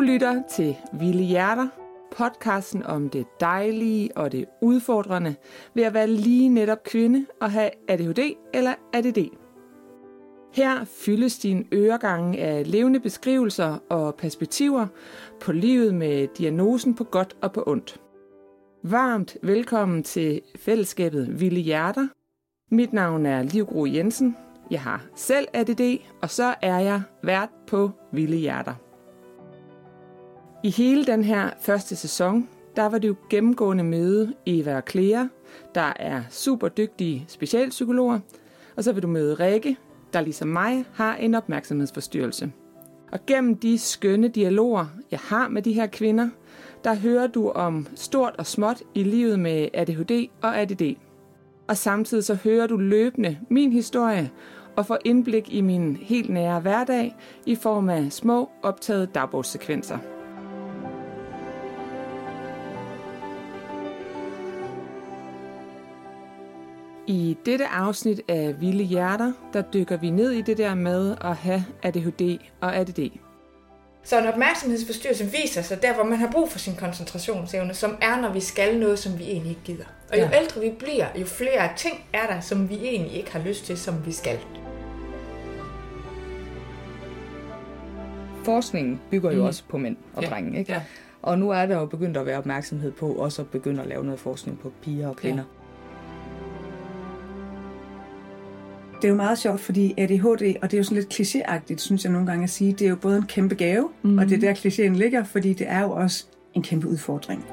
Du lytter til Vilde Hjerter, podcasten om det dejlige og det udfordrende ved at være lige netop kvinde og have ADHD eller ADD. Her fyldes din øregange af levende beskrivelser og perspektiver på livet med diagnosen på godt og på ondt. Varmt velkommen til fællesskabet Vilde Hjerter. Mit navn er Livgro Jensen. Jeg har selv ADD, og så er jeg vært på Vilde Hjerter. I hele den her første sæson, der var det jo gennemgående møde Eva og Clea, der er super dygtige specialpsykologer, og så vil du møde Rikke, der ligesom mig har en opmærksomhedsforstyrrelse. Og gennem de skønne dialoger, jeg har med de her kvinder, der hører du om stort og småt i livet med ADHD og ADD. Og samtidig så hører du løbende min historie og får indblik i min helt nære hverdag i form af små optagede dagbogssekvenser. I dette afsnit af Vilde Hjerter, der dykker vi ned i det der med at have ADHD og ADD. Så en opmærksomhedsforstyrrelse viser sig der, hvor man har brug for sin koncentrationsevne, som er, når vi skal noget, som vi egentlig ikke gider. Og jo ja. ældre vi bliver, jo flere ting er der, som vi egentlig ikke har lyst til, som vi skal. Forskningen bygger jo mm. også på mænd og ja. drenge, ikke? Ja. Og nu er der jo begyndt at være opmærksomhed på også at begynde at lave noget forskning på piger og kvinder. Ja. Det er jo meget sjovt, fordi ADHD, og det er jo sådan lidt klichéagtigt, synes jeg nogle gange at sige, det er jo både en kæmpe gave, mm. og det er der klichéen ligger, fordi det er jo også en kæmpe udfordring.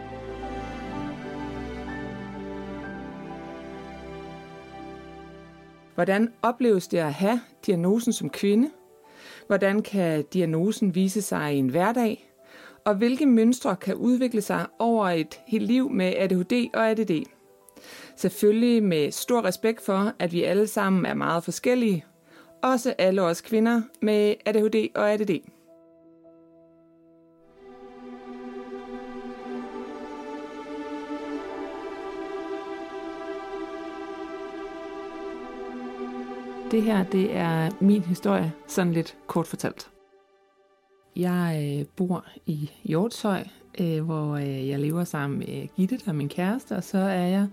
Hvordan opleves det at have diagnosen som kvinde? Hvordan kan diagnosen vise sig i en hverdag? Og hvilke mønstre kan udvikle sig over et helt liv med ADHD og ADD? Selvfølgelig med stor respekt for, at vi alle sammen er meget forskellige. Også alle os kvinder med ADHD og ADD. Det her, det er min historie, sådan lidt kort fortalt. Jeg øh, bor i Hjortshøj, øh, hvor øh, jeg lever sammen med Gitte, der er min kæreste, og så er jeg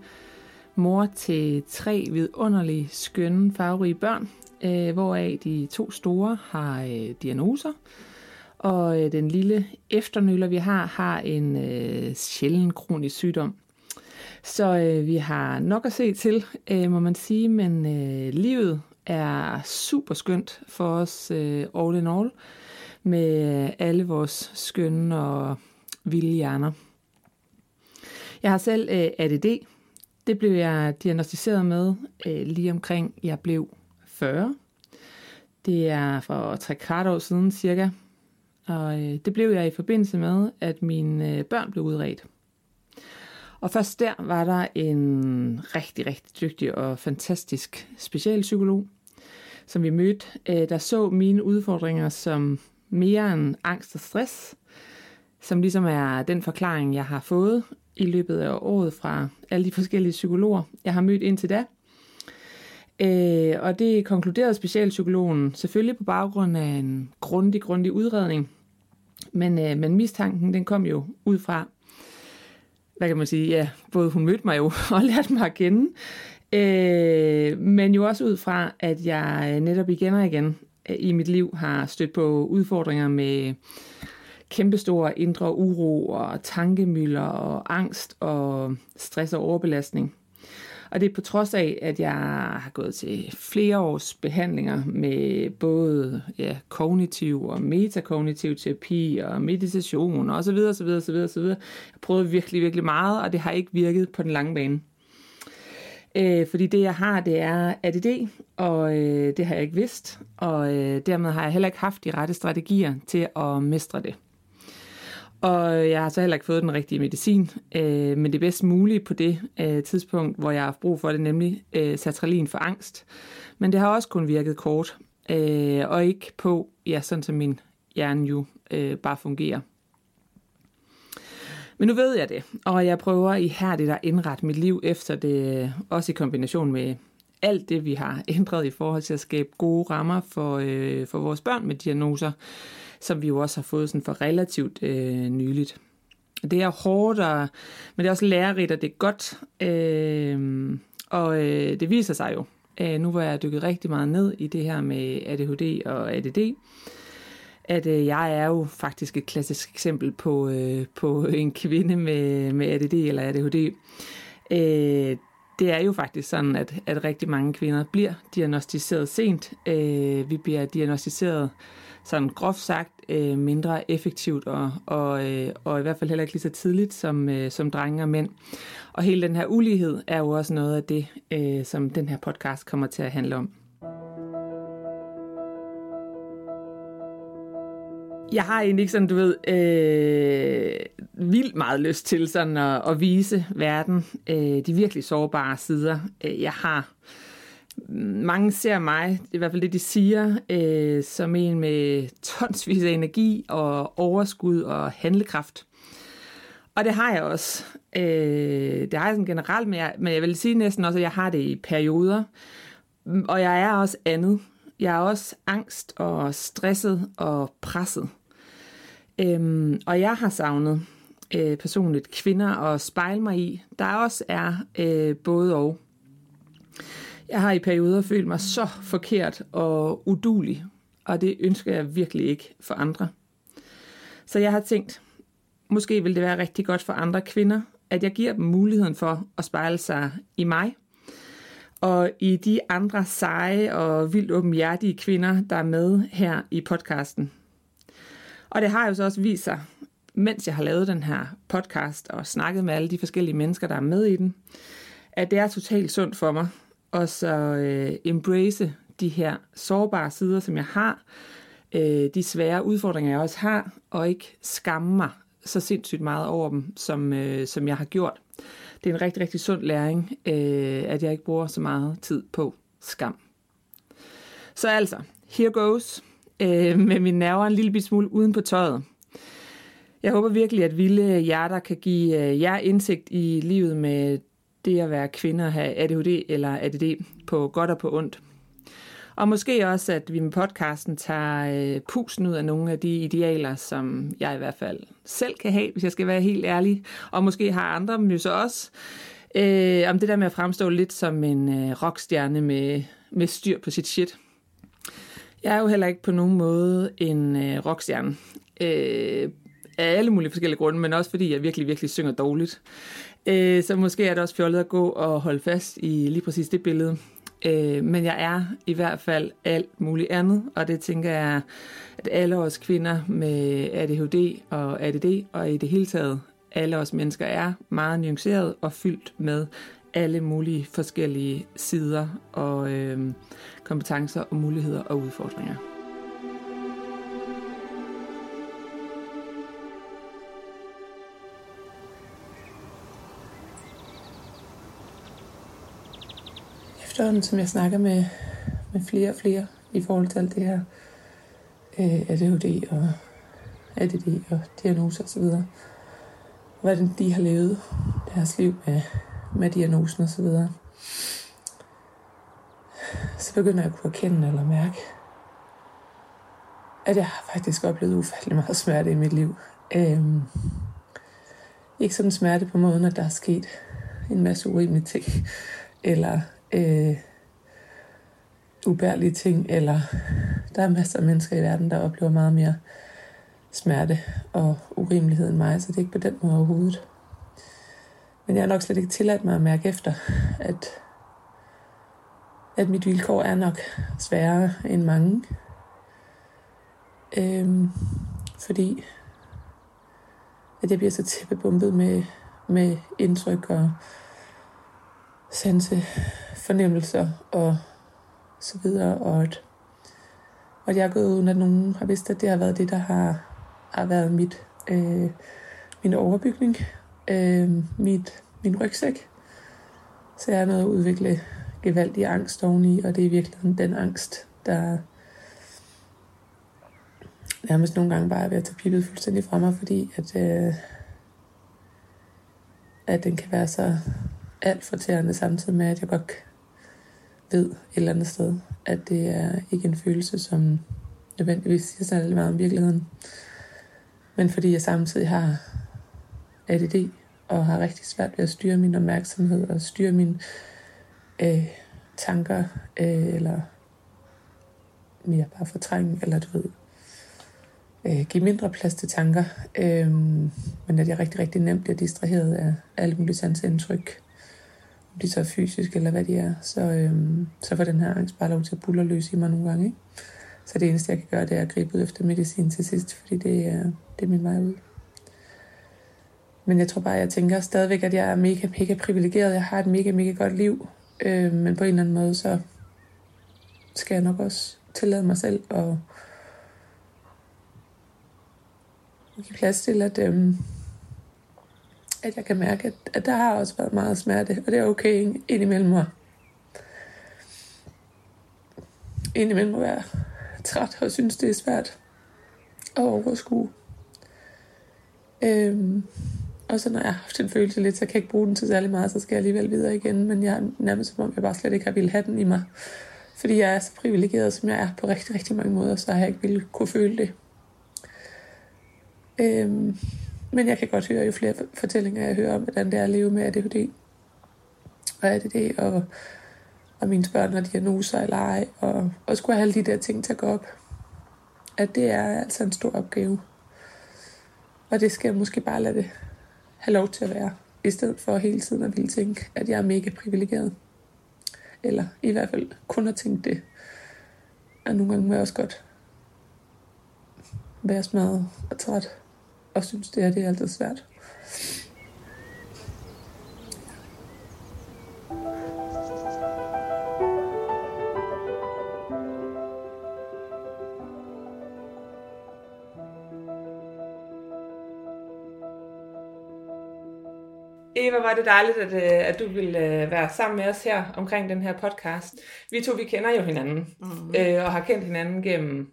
mor til tre vidunderlige, skønne, farverige børn, øh, hvoraf de to store har øh, diagnoser, og øh, den lille efternøller, vi har, har en øh, sjælden kronisk sygdom. Så øh, vi har nok at se til, øh, må man sige, men øh, livet er super skønt for os øh, all in all, med øh, alle vores skønne og vilde hjerner. Jeg har selv øh, ADD, det blev jeg diagnostiseret med øh, lige omkring, jeg blev 40. Det er for tre kvart år siden cirka. Og øh, det blev jeg i forbindelse med, at mine øh, børn blev udredt. Og først der var der en rigtig, rigtig dygtig og fantastisk specialpsykolog, som vi mødte, øh, der så mine udfordringer som mere end angst og stress, som ligesom er den forklaring, jeg har fået i løbet af året fra alle de forskellige psykologer, jeg har mødt indtil da. Øh, og det konkluderede specialpsykologen selvfølgelig på baggrund af en grundig, grundig udredning. Men, øh, men mistanken, den kom jo ud fra, hvad kan man sige, ja, både hun mødte mig jo og lærte mig at kende, øh, men jo også ud fra, at jeg netop igen og igen øh, i mit liv har stødt på udfordringer med kæmpestor indre uro og tankemøller og angst og stress og overbelastning. Og det er på trods af, at jeg har gået til flere års behandlinger med både ja, kognitiv og metakognitiv terapi og meditation og så videre, så videre, så videre, så videre. Jeg prøvede virkelig, virkelig meget, og det har ikke virket på den lange bane. Øh, fordi det, jeg har, det er ADD, og øh, det har jeg ikke vidst, og øh, dermed har jeg heller ikke haft de rette strategier til at mestre det. Og jeg har så heller ikke fået den rigtige medicin, øh, men det bedst mulige på det øh, tidspunkt, hvor jeg har brug for det, nemlig øh, sertralin for angst. Men det har også kun virket kort, øh, og ikke på, ja, sådan som min hjerne jo øh, bare fungerer. Men nu ved jeg det, og jeg prøver ihærdigt at indrette mit liv efter det, også i kombination med alt det, vi har ændret i forhold til at skabe gode rammer for, øh, for vores børn med diagnoser som vi jo også har fået sådan for relativt øh, nyligt. Det er hårdt, og, men det er også lærerigt, og det er godt. Øh, og øh, det viser sig jo, øh, nu hvor jeg dykket rigtig meget ned i det her med ADHD og ADD, at øh, jeg er jo faktisk et klassisk eksempel på, øh, på en kvinde med, med ADD eller ADHD. Øh, det er jo faktisk sådan, at, at rigtig mange kvinder bliver diagnostiseret sent. Øh, vi bliver diagnostiseret sådan groft sagt øh, mindre effektivt og, og, øh, og i hvert fald heller ikke lige så tidligt som, øh, som drenge og mænd. Og hele den her ulighed er jo også noget af det, øh, som den her podcast kommer til at handle om. Jeg har egentlig ikke sådan, du ved, øh, vildt meget lyst til sådan at, at vise verden øh, de virkelig sårbare sider. Øh, jeg har mange ser mig, i hvert fald det de siger, øh, som en med tonsvis af energi og overskud og handlekraft. Og det har jeg også. Øh, det har jeg sådan generelt, men jeg, men jeg vil sige næsten også, at jeg har det i perioder. Og jeg er også andet. Jeg er også angst og stresset og presset. Øhm, og jeg har savnet øh, personligt kvinder at spejle mig i, der også er øh, både og. Jeg har i perioder følt mig så forkert og udulig, og det ønsker jeg virkelig ikke for andre. Så jeg har tænkt, måske vil det være rigtig godt for andre kvinder, at jeg giver dem muligheden for at spejle sig i mig, og i de andre seje og vildt åbenhjertige kvinder, der er med her i podcasten. Og det har jo så også vist sig, mens jeg har lavet den her podcast og snakket med alle de forskellige mennesker, der er med i den, at det er totalt sundt for mig og så øh, embrace de her sårbare sider, som jeg har, øh, de svære udfordringer, jeg også har, og ikke skamme mig så sindssygt meget over dem, som, øh, som jeg har gjort. Det er en rigtig, rigtig sund læring, øh, at jeg ikke bruger så meget tid på skam. Så altså, here goes, øh, med mine nerver en lille smule uden på tøjet. Jeg håber virkelig, at Vilde Hjerter kan give øh, jer indsigt i livet med det at være kvinde og have ADHD eller ADD på godt og på ondt. Og måske også, at vi med podcasten tager øh, pusen ud af nogle af de idealer, som jeg i hvert fald selv kan have, hvis jeg skal være helt ærlig. Og måske har andre dem jo så også. Øh, om det der med at fremstå lidt som en øh, rockstjerne med, med styr på sit shit. Jeg er jo heller ikke på nogen måde en øh, rockstjerne. Øh, af alle mulige forskellige grunde, men også fordi jeg virkelig, virkelig synger dårligt. Øh, så måske er det også fjollet at gå og holde fast i lige præcis det billede. Øh, men jeg er i hvert fald alt muligt andet, og det tænker jeg, at alle os kvinder med ADHD og ADD, og i det hele taget alle os mennesker er meget nuanceret og fyldt med alle mulige forskellige sider og øh, kompetencer og muligheder og udfordringer. Efterhånden, som jeg snakker med, med flere og flere i forhold til alt det her øh, ADHD og ADD og diagnoser osv., hvordan de har levet deres liv med, med diagnosen osv., så, så begynder jeg at kunne erkende eller mærke, at jeg har faktisk oplevet ufattelig meget smerte i mit liv. Øhm, ikke sådan smerte på måden, at der er sket en masse urimelige ting, eller øh, ubærlige ting, eller der er masser af mennesker i verden, der oplever meget mere smerte og urimelighed end mig, så det er ikke på den måde overhovedet. Men jeg har nok slet ikke tilladt mig at mærke efter, at, at mit vilkår er nok sværere end mange. Øhm, fordi at jeg bliver så tæppebumpet med, med indtryk og sanse fornemmelser og så videre, og at, og at jeg er gået uden, at nogen har vidst, at det har været det, der har, har været mit, øh, min overbygning, øh, mit, min rygsæk. Så jeg er nødt at udvikle gevaldig angst oveni, og det er i virkeligheden den angst, der nærmest nogle gange bare er ved at tage pippet fuldstændig fra mig, fordi at, øh, at den kan være så alt for samtidig med, at jeg godt ved et eller andet sted, at det er ikke en følelse, som, nødvendigvis siger særlig meget om virkeligheden. Men fordi jeg samtidig har ADD og har rigtig svært ved at styre min opmærksomhed og styre mine øh, tanker, øh, eller mere bare fortrænge, eller du ved, øh, give mindre plads til tanker. Øh, men at jeg rigtig, rigtig nemt bliver distraheret af alle mulige sansindtryk, om de så er fysiske eller hvad de er. Så, øhm, så får den her angst bare lov til at bulle løs i mig nogle gange. Ikke? Så det eneste, jeg kan gøre, det er at gribe ud efter medicin til sidst, fordi det er, det er min vej ud. Men jeg tror bare, jeg tænker stadigvæk, at jeg er mega, mega privilegeret. Jeg har et mega, mega godt liv. Øh, men på en eller anden måde, så skal jeg nok også tillade mig selv at give plads til, at, øhm, at jeg kan mærke, at, at der har også været meget smerte, og det er okay indimellem mig. Indimellem at være træt og synes, det er svært at overskue. Øhm, og så når jeg har haft en følelse lidt, så kan jeg ikke bruge den til særlig meget, så skal jeg alligevel videre igen. Men jeg er nærmest som om, jeg bare slet ikke har ville have den i mig. Fordi jeg er så privilegeret, som jeg er på rigtig, rigtig mange måder, så har jeg ikke ville kunne føle det. Øhm, men jeg kan godt høre, jo flere fortællinger jeg hører om, hvordan det er at leve med ADHD. Og ADD, og, og mine børn har diagnoser eller ej, og, og skulle have alle de der ting til at gå op. At det er altså en stor opgave. Og det skal jeg måske bare lade det have lov til at være, i stedet for hele tiden at ville tænke, at jeg er mega privilegeret. Eller i hvert fald kun at tænke det. Og nogle gange må jeg også godt være smadret og træt, og synes det her det er altid svært. Eva, var det dejligt, at, øh, at du ville øh, være sammen med os her omkring den her podcast. Vi to, vi kender jo hinanden, mm. øh, og har kendt hinanden gennem,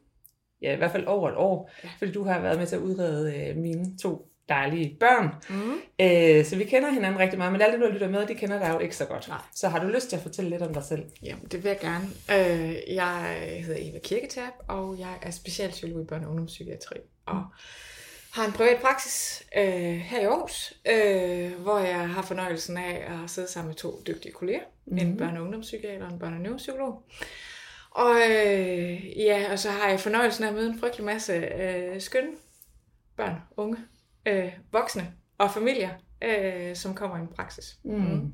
ja, i hvert fald over et år, fordi du har været med til at udrede øh, mine to dejlige børn. Mm. Øh, så vi kender hinanden rigtig meget, men alle dem, der lytter med, de kender dig jo ikke så godt. Nej. Så har du lyst til at fortælle lidt om dig selv? Jamen, det vil jeg gerne. Øh, jeg hedder Eva Kirketab, og jeg er specialpsykolog i børne- og ungdomspsykiatri. Og mm har en privat praksis øh, her i Aarhus, øh, hvor jeg har fornøjelsen af at sidde sammen med to dygtige kolleger. Mm-hmm. En børne- og ungdomspsykiater og en børne- og neuropsykolog. Og øh, ja, og så har jeg fornøjelsen af at møde en frygtelig masse øh, skønne børn, unge, øh, voksne og familier, øh, som kommer i en praksis. Mm. Mm.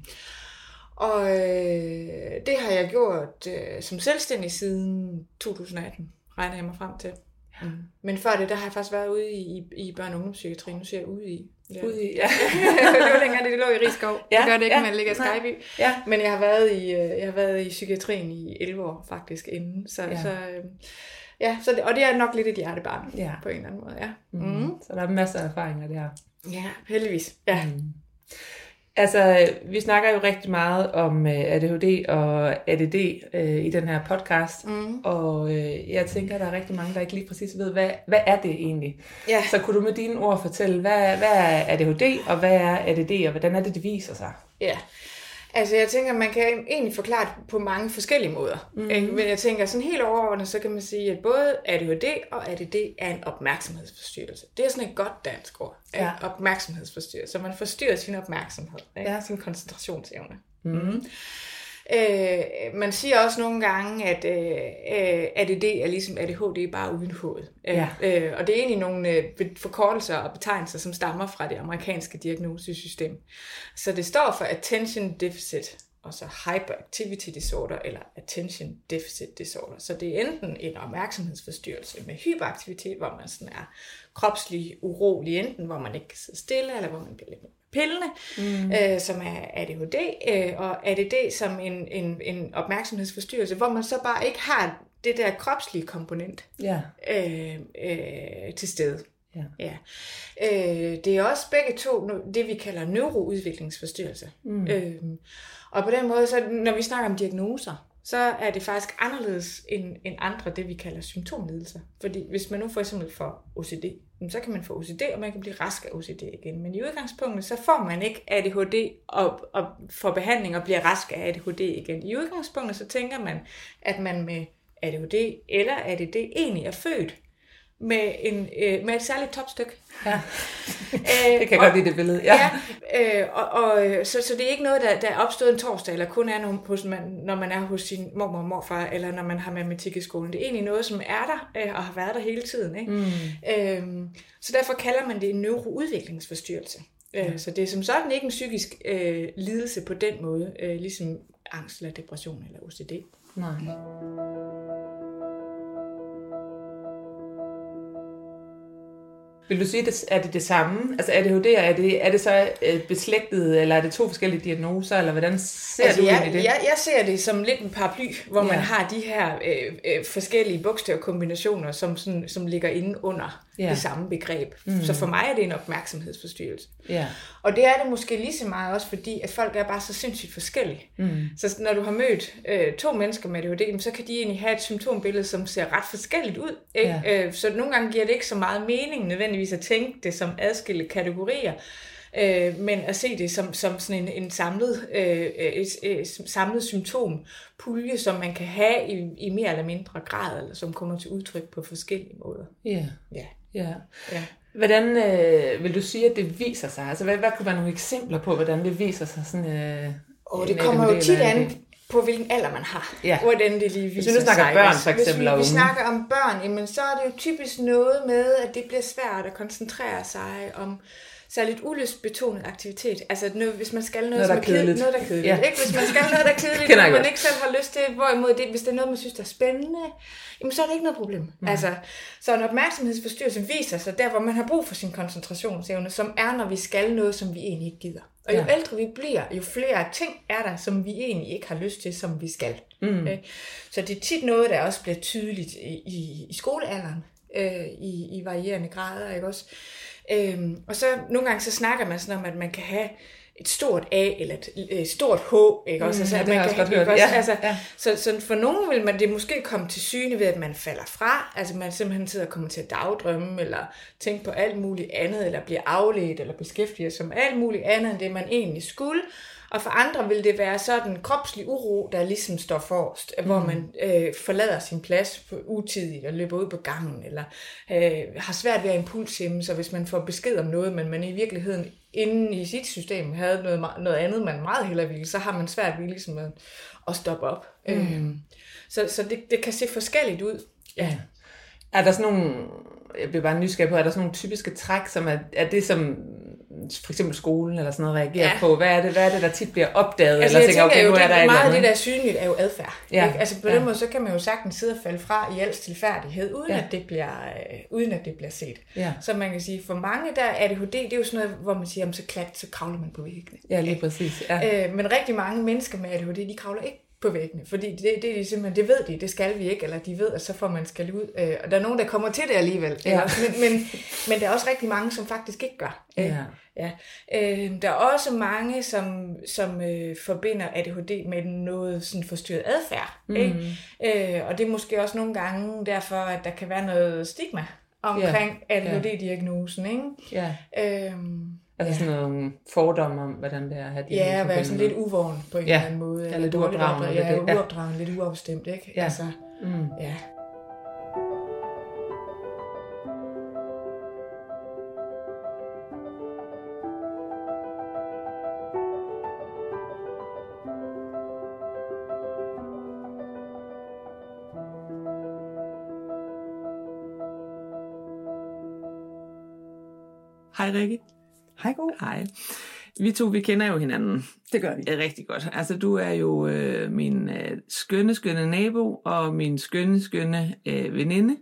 Og øh, det har jeg gjort øh, som selvstændig siden 2018, regner jeg mig frem til. Mm. Men før det, der har jeg faktisk været ude i, i børne- og ungdomspsykiatri. Nu ser jeg ude i. Ja. Ude i, ja. det var længere, det lå i Rigskov. Ja, det gør det ikke, ja. man ligger i Skyby. Ja. Men jeg har, været i, øh, jeg har været i psykiatrien i 11 år faktisk inden. Så, ja. så, øh, ja, så det, og det er nok lidt et hjertebarn ja. på en eller anden måde. Ja. Mm. Mm. Så der er masser af erfaringer der. Ja, heldigvis. Ja. Mm. Altså, vi snakker jo rigtig meget om øh, ADHD og ADD øh, i den her podcast, mm. og uh, jeg tænker, at der er rigtig mange, der ikke lige præcis ved, hvad, hvad er det egentlig? Ja. Så kunne du med dine ord fortælle, hvad, hvad er ADHD, og hvad er ADD, og hvordan er det, det viser sig? Ja, Altså jeg tænker, man kan egentlig forklare det på mange forskellige måder. Mm. hmm Men jeg tænker sådan helt overordnet, så kan man sige, at både ADHD og ADD er en opmærksomhedsforstyrrelse. Det er sådan et godt dansk ord. Ja. Opmærksomhedsforstyrrelse. Så man forstyrrer sin opmærksomhed. Ikke? Ja. Sin koncentrationsevne. Mm. Øh, man siger også nogle gange, at øh, ADD er ligesom ADHD bare uden hoved. Ja. Øh, og det er egentlig nogle øh, forkortelser og betegnelser, som stammer fra det amerikanske diagnosesystem. Så det står for Attention Deficit, og så Hyperactivity Disorder eller Attention Deficit Disorder. Så det er enten en opmærksomhedsforstyrrelse med hyperaktivitet, hvor man sådan er kropslig urolig, enten hvor man ikke kan sidde stille, eller hvor man bliver lidt pillene, mm. øh, som er ADHD, øh, og ADD som en, en, en opmærksomhedsforstyrrelse, hvor man så bare ikke har det der kropslige komponent ja. øh, øh, til stede. Ja. Ja. Øh, det er også begge to det, vi kalder neuroudviklingsforstyrrelse. Mm. Øh, og på den måde, så når vi snakker om diagnoser, så er det faktisk anderledes end, end andre, det vi kalder symptomlidelser. Fordi hvis man nu for eksempel får OCD, så kan man få OCD, og man kan blive rask af OCD igen. Men i udgangspunktet, så får man ikke ADHD og, og får behandling og bliver rask af ADHD igen. I udgangspunktet, så tænker man, at man med ADHD, eller ADD egentlig er født med, en, øh, med et særligt topstykke. Ja. Øh, Det kan jeg og- godt lide det billede. Ja. Ja, øh, og, og, øh, så, så det er ikke noget, der, der er opstået en torsdag, eller kun er, når, hos man, når man er hos sin mormor og morfar, eller når man har matematik i skolen. Det er egentlig noget, som er der, øh, og har været der hele tiden. Ikke? Mm. Øhm, så derfor kalder man det en neuroudviklingsforstyrrelse. Øh, så det er som sådan ikke en psykisk øh, lidelse på den måde, øh, ligesom angst eller depression eller OCD. Nej. Vil du sige, det, er det det samme? Altså ADHD, er det, er det så øh, beslægtet, eller er det to forskellige diagnoser, eller hvordan ser Altså, du jeg, egentlig det? jeg, jeg ser det som lidt en paraply, hvor man Ja. har de her øh, øh, forskellige bogstavkombinationer, som, sådan, som ligger inde under Ja. det samme begreb. Mm. Så for mig er det en opmærksomhedsforstyrrelse. Ja. Og det er det måske lige så meget også, fordi at folk er bare så sindssygt forskellige. Mm. Så når du har mødt øh, to mennesker med ADHD, så kan de egentlig have et symptombillede, som ser ret forskelligt ud. Ikke? Ja. Øh, så nogle gange giver det ikke så meget mening nødvendigvis at tænke det som adskilte kategorier, øh, men at se det som, som sådan en, en samlet, øh, et, et samlet symptompulje, som man kan have i, i mere eller mindre grad, eller som kommer til udtryk på forskellige måder. Ja. Ja. Ja. Ja. Hvordan øh, vil du sige, at det viser sig? Altså, hvad, hvad kunne være nogle eksempler på, hvordan det viser sig? Sådan, øh, Og det kommer jo tit an på, hvilken alder man har. Ja. Hvordan det lige viser nu snakker sig. børn, Hvis- for eksempel, Hvis vi, vi unge. snakker om børn, jamen, så er det jo typisk noget med, at det bliver svært at koncentrere sig om særligt ulystbetonet aktivitet. Altså noget, hvis man skal noget, Noget, der er kedeligt. Noget, der er kedeligt. Ja. Ikke? Hvis man skal noget, der er kedeligt, og man ikke selv har lyst til, hvorimod det, hvis det er noget, man synes, der er spændende, jamen, så er det ikke noget problem. Mm. Altså, så en opmærksomhedsforstyrrelse viser sig der, hvor man har brug for sin koncentrationsevne, som er, når vi skal noget, som vi egentlig ikke gider. Og jo Ja. ældre vi bliver, jo flere ting er der, som vi egentlig ikke har lyst til, som vi skal. Mm. Øh, Så det er tit noget, der også bliver tydeligt i, i, i skolealderen, øh, i, i varierende grader, ikke også? Øhm, og så nogle gange så snakker man sådan om, at man kan have et stort A eller et, et stort H, ikke også? Mm, altså, ja, at man kan, ikke hørt. også? Ja, altså, ja. Så, så for nogen vil man det måske komme til syne ved, at man falder fra, altså man simpelthen sidder og kommer til at dagdrømme, eller tænke på alt muligt andet, eller bliver afledt, eller beskæftiger sig med alt muligt andet, end det man egentlig skulle. Og for andre vil det være sådan kropslig uro, der ligesom står forrest, mm. hvor man øh, forlader sin plads utidigt og løber ud på gangen, eller øh, har svært ved at impulshæmme, så hvis man får besked om noget, men man i virkeligheden inde i sit system havde noget, noget andet, man meget hellere ville, så har man svært ved ligesom at, at stoppe op. Mm. Øh, så så det, det kan se forskelligt ud. Ja. Er der sådan nogle, jeg bliver bare nysgerrig på, er der sådan nogle typiske træk, som er, er det, som for eksempel skolen eller sådan noget reagerer ja. På? Hvad er, det, hvad er det, der tit bliver opdaget? Altså, eller jeg tænker okay, jo, nu er der et meget af det, der er synligt, er jo adfærd. Ja, Ikke? Altså på ja. den måde, så kan man jo sagtens sidde og falde fra i al stilfærdighed, uden, Ja. at, det bliver, øh, uden at det bliver set. Ja. Så man kan sige, for mange der er ADHD, det er jo sådan noget, hvor man siger, jamen, så klat, så kravler man på væggene. Ja, lige præcis. Ja. Øh, men rigtig mange mennesker med ADHD, de kravler ikke på væggene, fordi det, det, er de simpelthen, det ved de, det skal vi ikke, eller de ved, at så får man skal ud. Øh, og der er nogen, der kommer til det alligevel. Ja. Eller, men, men, men der er også rigtig mange, som faktisk ikke gør. Øh, Ja. Ja. Øh, der er også mange, som, som øh, forbinder ADHD med noget sådan forstyrret adfærd. Mm. Ikke? Øh, og det er måske også nogle gange derfor, at der kan være noget stigma omkring Ja. ADHD-diagnosen. Ikke? ja. Øhm, Altså sådan nogle fordomme om, hvordan det er at have Ja, diagnosen at være sådan lidt uvågen på en Ja, eller anden måde. ja, eller lidt dårligt uopdragen, Ja, det, ja. uopdragen, lidt uafstemt, ikke? Ja. Altså, Mm. ja. Hej Rikke. Hej god. Hej. Vi to, vi kender jo hinanden Det gør vi. øh, rigtig godt. Altså, du er jo øh, min øh, skønne, skønne nabo, og min skønne, skønne øh, veninde.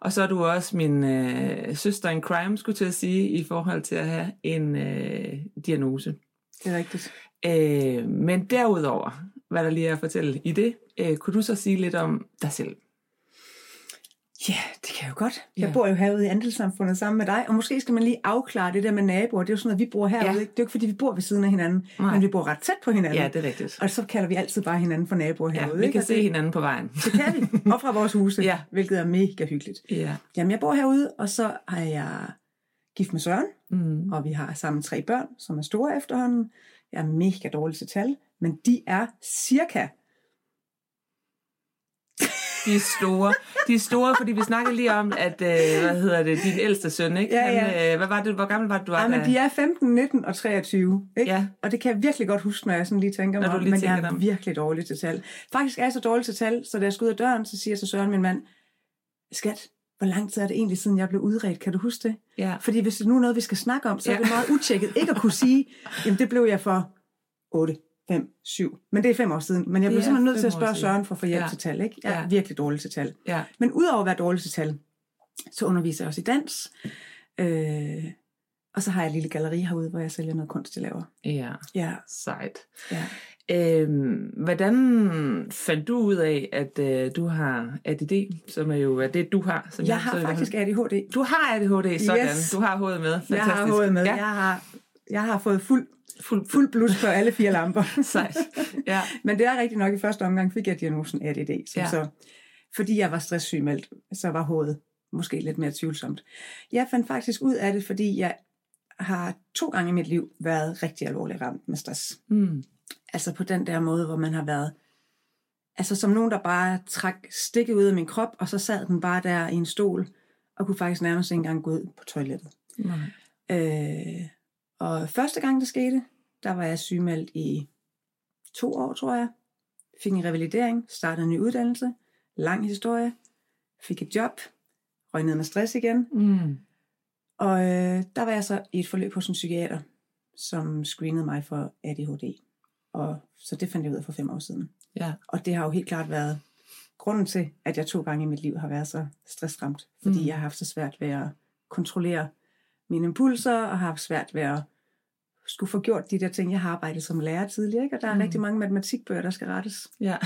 Og så er du også min øh, søster in crime, skulle til at sige, i forhold til at have en øh, diagnose. Det er rigtigt. Øh, men derudover, hvad der lige er at fortælle i det, øh, kunne du så sige lidt om dig selv? Ja, kan jeg jo godt. Jeg Ja. bor jo herude i andelssamfundet sammen med dig, og måske skal man lige afklare det der med naboer. Det er jo sådan noget, vi bor herude. Ja. Det er jo ikke, fordi vi bor ved siden af hinanden, Nej. Men vi bor ret tæt på hinanden. Ja, det er rigtigt. Og så kalder vi altid bare hinanden for naboer Ja, herude. vi ikke? kan se det, hinanden på vejen. det kan vi. Og fra vores huse, Ja. hvilket er mega hyggeligt. Ja. Jamen, jeg bor herude, og så er jeg gift med Søren, Mm. og vi har sammen tre børn, som er store efterhånden. Jeg er mega dårlig til tal, men de er cirka De er store. De er store, fordi vi snakkede lige om, at, øh, hvad hedder det, din ældste søn, ikke? Ja, ja. Han, øh, hvad var det, hvor gammel var det, du var Ja, men da? de er 15, 19 og 23. Ikke? Ja. Og det kan jeg virkelig godt huske, når jeg sådan lige tænker Når mig du om, lige men jeg er om. virkelig dårlig til tal. Faktisk er jeg så dårlig til tal, så da jeg skal ud af døren, så siger til Søren, min mand, skat, hvor lang tid er det egentlig siden, jeg blev udredt? Kan du huske det? Ja. Fordi hvis det nu er noget, vi skal snakke om, så ja. er Ja. det meget utjekket ikke at kunne sige, jamen det blev jeg for 8, 5, 7. Men det er fem år siden. Men jeg blev simpelthen nødt til at spørge. Søren for at få hjælp Ja. til tal. Ikke? Jeg er Ja. virkelig dårlig til tal. Ja. Men udover at være dårlig til tal, så underviser jeg også i dans. Øh, og så har jeg et lille galleri herude, hvor jeg sælger noget kunst, jeg laver. Ja, Ja, sejt. ja. Øhm, hvordan fandt du ud af, at øh, du har ADD, som er jo er det, du har? Som Jeg har så- faktisk ADHD. Du har ADHD, sådan. Yes. Du har hovedet med. Fantastisk. Jeg har hovedet med. Ja, Jeg, har, jeg har fået fuld, fuld, fuld blus på alle fire lamper. sejt. Ja. Men det er rigtigt nok, i første omgang fik jeg diagnosen ADD. Som Ja. så, fordi jeg var stresssygemeldt, så var hovedet måske lidt mere tvivlsomt. Jeg fandt faktisk ud af det, fordi jeg har to gange i mit liv været rigtig alvorligt ramt med stress. Mm. Altså på den der måde, hvor man har været... Altså som nogen, der bare trak stikket ud af min krop, og så sad den bare der i en stol, og kunne faktisk nærmest ikke engang gå ud på toilettet. Nej. Øh, og første gang det skete, der var jeg sygemeldt i to år, tror jeg. Fik en revalidering, startede en ny uddannelse, lang historie, fik et job, røg ned med stress igen. Mm. Og øh, der var jeg så i et forløb hos en psykiater, som screenede mig for ADHD. Og så det fandt jeg ud af for fem år siden. Ja. Og det har jo helt klart været grunden til, at jeg to gange i mit liv har været så stressramt. Fordi Mm. jeg har haft så svært ved at kontrollere mine impulser, og har haft svært ved at skulle få gjort de der ting. Jeg har arbejdet som lærer tidligere, ikke? og der er Mm. rigtig mange matematikbøger, der skal rettes. Ja.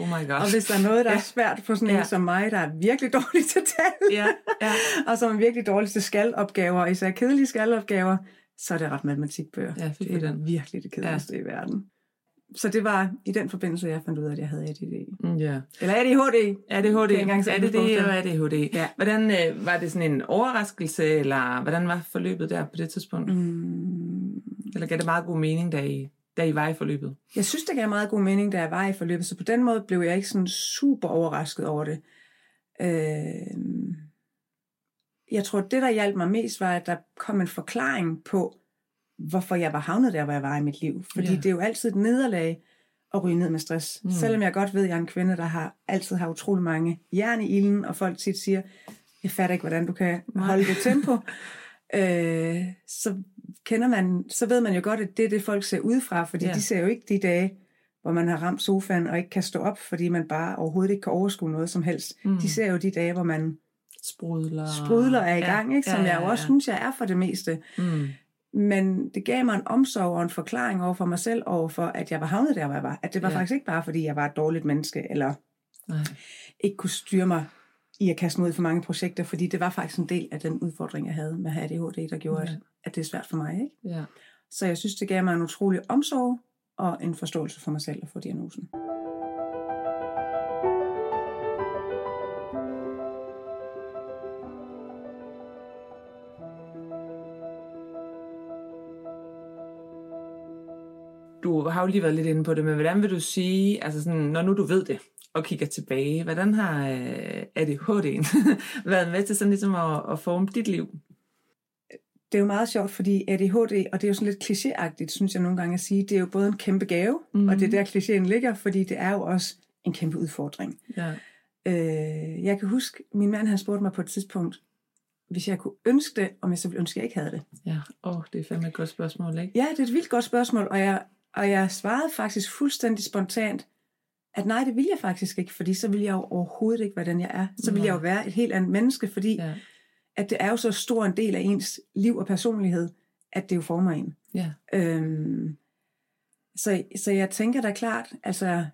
Oh my Og gosh. hvis der er noget, der er Ja. svært for sådan en Ja. som mig, der er virkelig dårlig til tal, Ja, ja. og som er virkelig dårlig til skalopgaver, og især kedelige skalopgaver, så er det ret matematikbøger. Ja, det er den. virkelig det kedeligste ja. i verden. Så det var i den forbindelse, jeg fandt ud af, at jeg havde ADD. Mm, ja. Eller ADHD. ADHD, Det er engang ADD og ADHD. Ja. Hvordan øh, var det sådan en overraskelse, eller hvordan var forløbet der på det tidspunkt? Mm. Eller gav det meget god mening, da I, da I var i forløbet? Jeg synes, det gav meget god mening, da jeg var i forløbet, så på den måde blev jeg ikke sådan super overrasket over det. Øh, jeg tror, det, der hjalp mig mest, var, at der kom en forklaring på, hvorfor jeg var havnet der, hvor jeg var i mit liv. Fordi Ja. det er jo altid et nederlag at ryge ned med stress. Mm. Selvom jeg godt ved, at jeg er en kvinde, der har altid har utrolig mange jern i ilden, og folk tit siger, jeg fatter ikke, hvordan du kan Nej. holde det tempo. øh, så kender man, så ved man jo godt, at det er det, folk ser udefra, fordi Ja. ja. de ser jo ikke de dage, hvor man har ramt sofaen og ikke kan stå op, fordi man bare overhovedet ikke kan overskue noget som helst. Mm. De ser jo de dage, hvor man Sprudler. sprudler er i gang, ikke? som ja, jeg jo også synes, jeg er for det meste. Mm. Men det gav mig en omsorg og en forklaring over for mig selv, over for, at jeg var havnet der, hvor jeg var. At det var Ja. faktisk ikke bare, fordi jeg var et dårligt menneske, eller Nej. ikke kunne styre mig i at kaste mig ud for mange projekter, fordi det var faktisk en del af den udfordring, jeg havde med at have ADHD, der gjorde, Ja. at, at det er svært for mig. Ikke? Ja. Så jeg synes, det gav mig en utrolig omsorg og en forståelse for mig selv at få diagnosen. Du har jo lige været lidt inde på det, men hvordan vil du sige, altså sådan, når nu du ved det, og kigger tilbage, hvordan har øh, ADHD'en været med til sådan ligesom at, at forme dit liv? Det er jo meget sjovt, fordi ADHD, og det er jo sådan lidt klichéagtigt, synes jeg nogle gange at sige, det er jo både en kæmpe gave, Mhm. mm. og det er der klichéen ligger, fordi det er jo også en kæmpe udfordring. Ja. Øh, jeg kan huske, min mand han spurgte mig på et tidspunkt, hvis jeg kunne ønske det, om jeg så ville ønske, at jeg ikke havde det. Ja, åh, oh, det er fandme et godt spørgsmål, ikke? Ja, det er et vildt godt spørgsmål, og jeg, og jeg svarede faktisk fuldstændig spontant, at nej, det vil jeg faktisk ikke, fordi så vil jeg jo overhovedet ikke være den, jeg er. Så vil jeg jo være et helt andet menneske, fordi Ja. at det er jo så stor en del af ens liv og personlighed, at det jo former en. Ja. Øhm, så, så jeg tænker da klart, altså,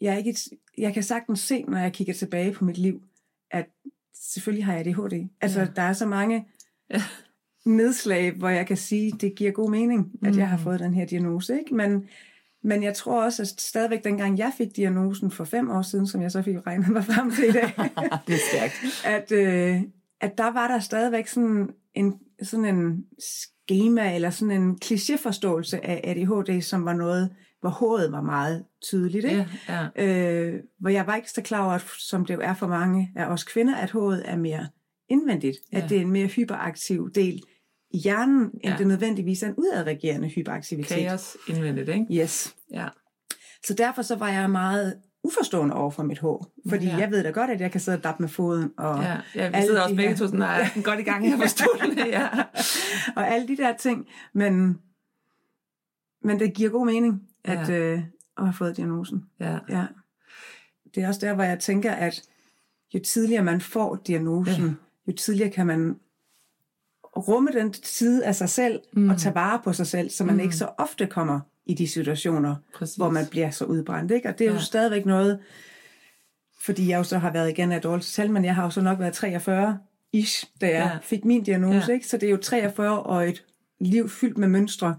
jeg, er ikke et, jeg kan sagtens se, når jeg kigger tilbage på mit liv, at selvfølgelig har jeg ADHD. Altså, ja. der er så mange Ja. Nedslag, hvor jeg kan sige, det giver god mening, at jeg har Mm. fået den her diagnose. Ikke? Men, men jeg tror også, at stadigvæk dengang jeg fik diagnosen for fem år siden, som jeg så fik regnet mig frem til i dag, det er stærkt. at, øh, at der var der stadigvæk sådan en, sådan en schema eller sådan en klichéforståelse af ADHD, som var noget, hvor håret var meget tydeligt. Ikke? Ja, ja. Øh, hvor jeg var ikke så klar over, at- som det jo er for mange af os kvinder, at håret er mere indvendigt. Ja. At det er en mere hyperaktiv del i hjernen, end Ja. det nødvendigvis er en udadreagerende hyperaktivitet. Kaos indvendigt, ikke? Yes. Ja. Så derfor så var jeg meget uforstående over for mit hår. Fordi Ja. jeg ved da godt, at jeg kan sidde og dappe med foden. Og, Ja, ja vi sidder også begge her- to sådan, nej, godt i gang her på stolen. ja. og alle de der ting. Men, men det giver god mening, Ja. at, øh, at have fået diagnosen. ja. Ja. Det er også der, hvor jeg tænker, at jo tidligere man får diagnosen, ja. jo tidligere kan man rumme den side af sig selv mm. og tage vare på sig selv, så man mm. ikke så ofte kommer i de situationer, Præcis. hvor man bliver så udbrændt. Ikke? Og det er jo Ja. stadigvæk noget, fordi jeg jo så har været igen af dårligt tal, men jeg har jo så nok været 43 ish, da jeg Ja. fik min diagnose. Ja. Ikke? Så det er jo 43 og et liv fyldt med mønstre,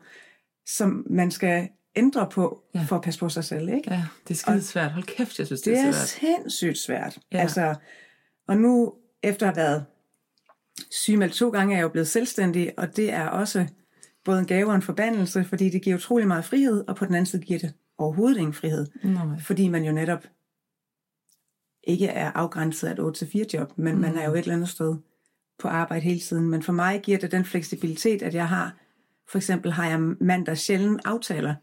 som man skal ændre på Ja. for at passe på sig selv. Ikke? Ja, det er skide svært. Hold kæft, jeg synes, det, Det er er svært. sindssygt svært. Ja. Altså, og nu, efter at have været sygemeldt to gange, er jeg jo blevet selvstændig, og det er også både en gave og en forbandelse, fordi det giver utrolig meget frihed, og på den anden side giver det overhovedet ingen frihed. Nej. Fordi man jo netop ikke er afgrænset af et 8-4 job, men mm. man er jo et eller andet sted på arbejde hele tiden. Men for mig giver det den fleksibilitet, at jeg har, for eksempel har jeg mandag sjældent aftaler,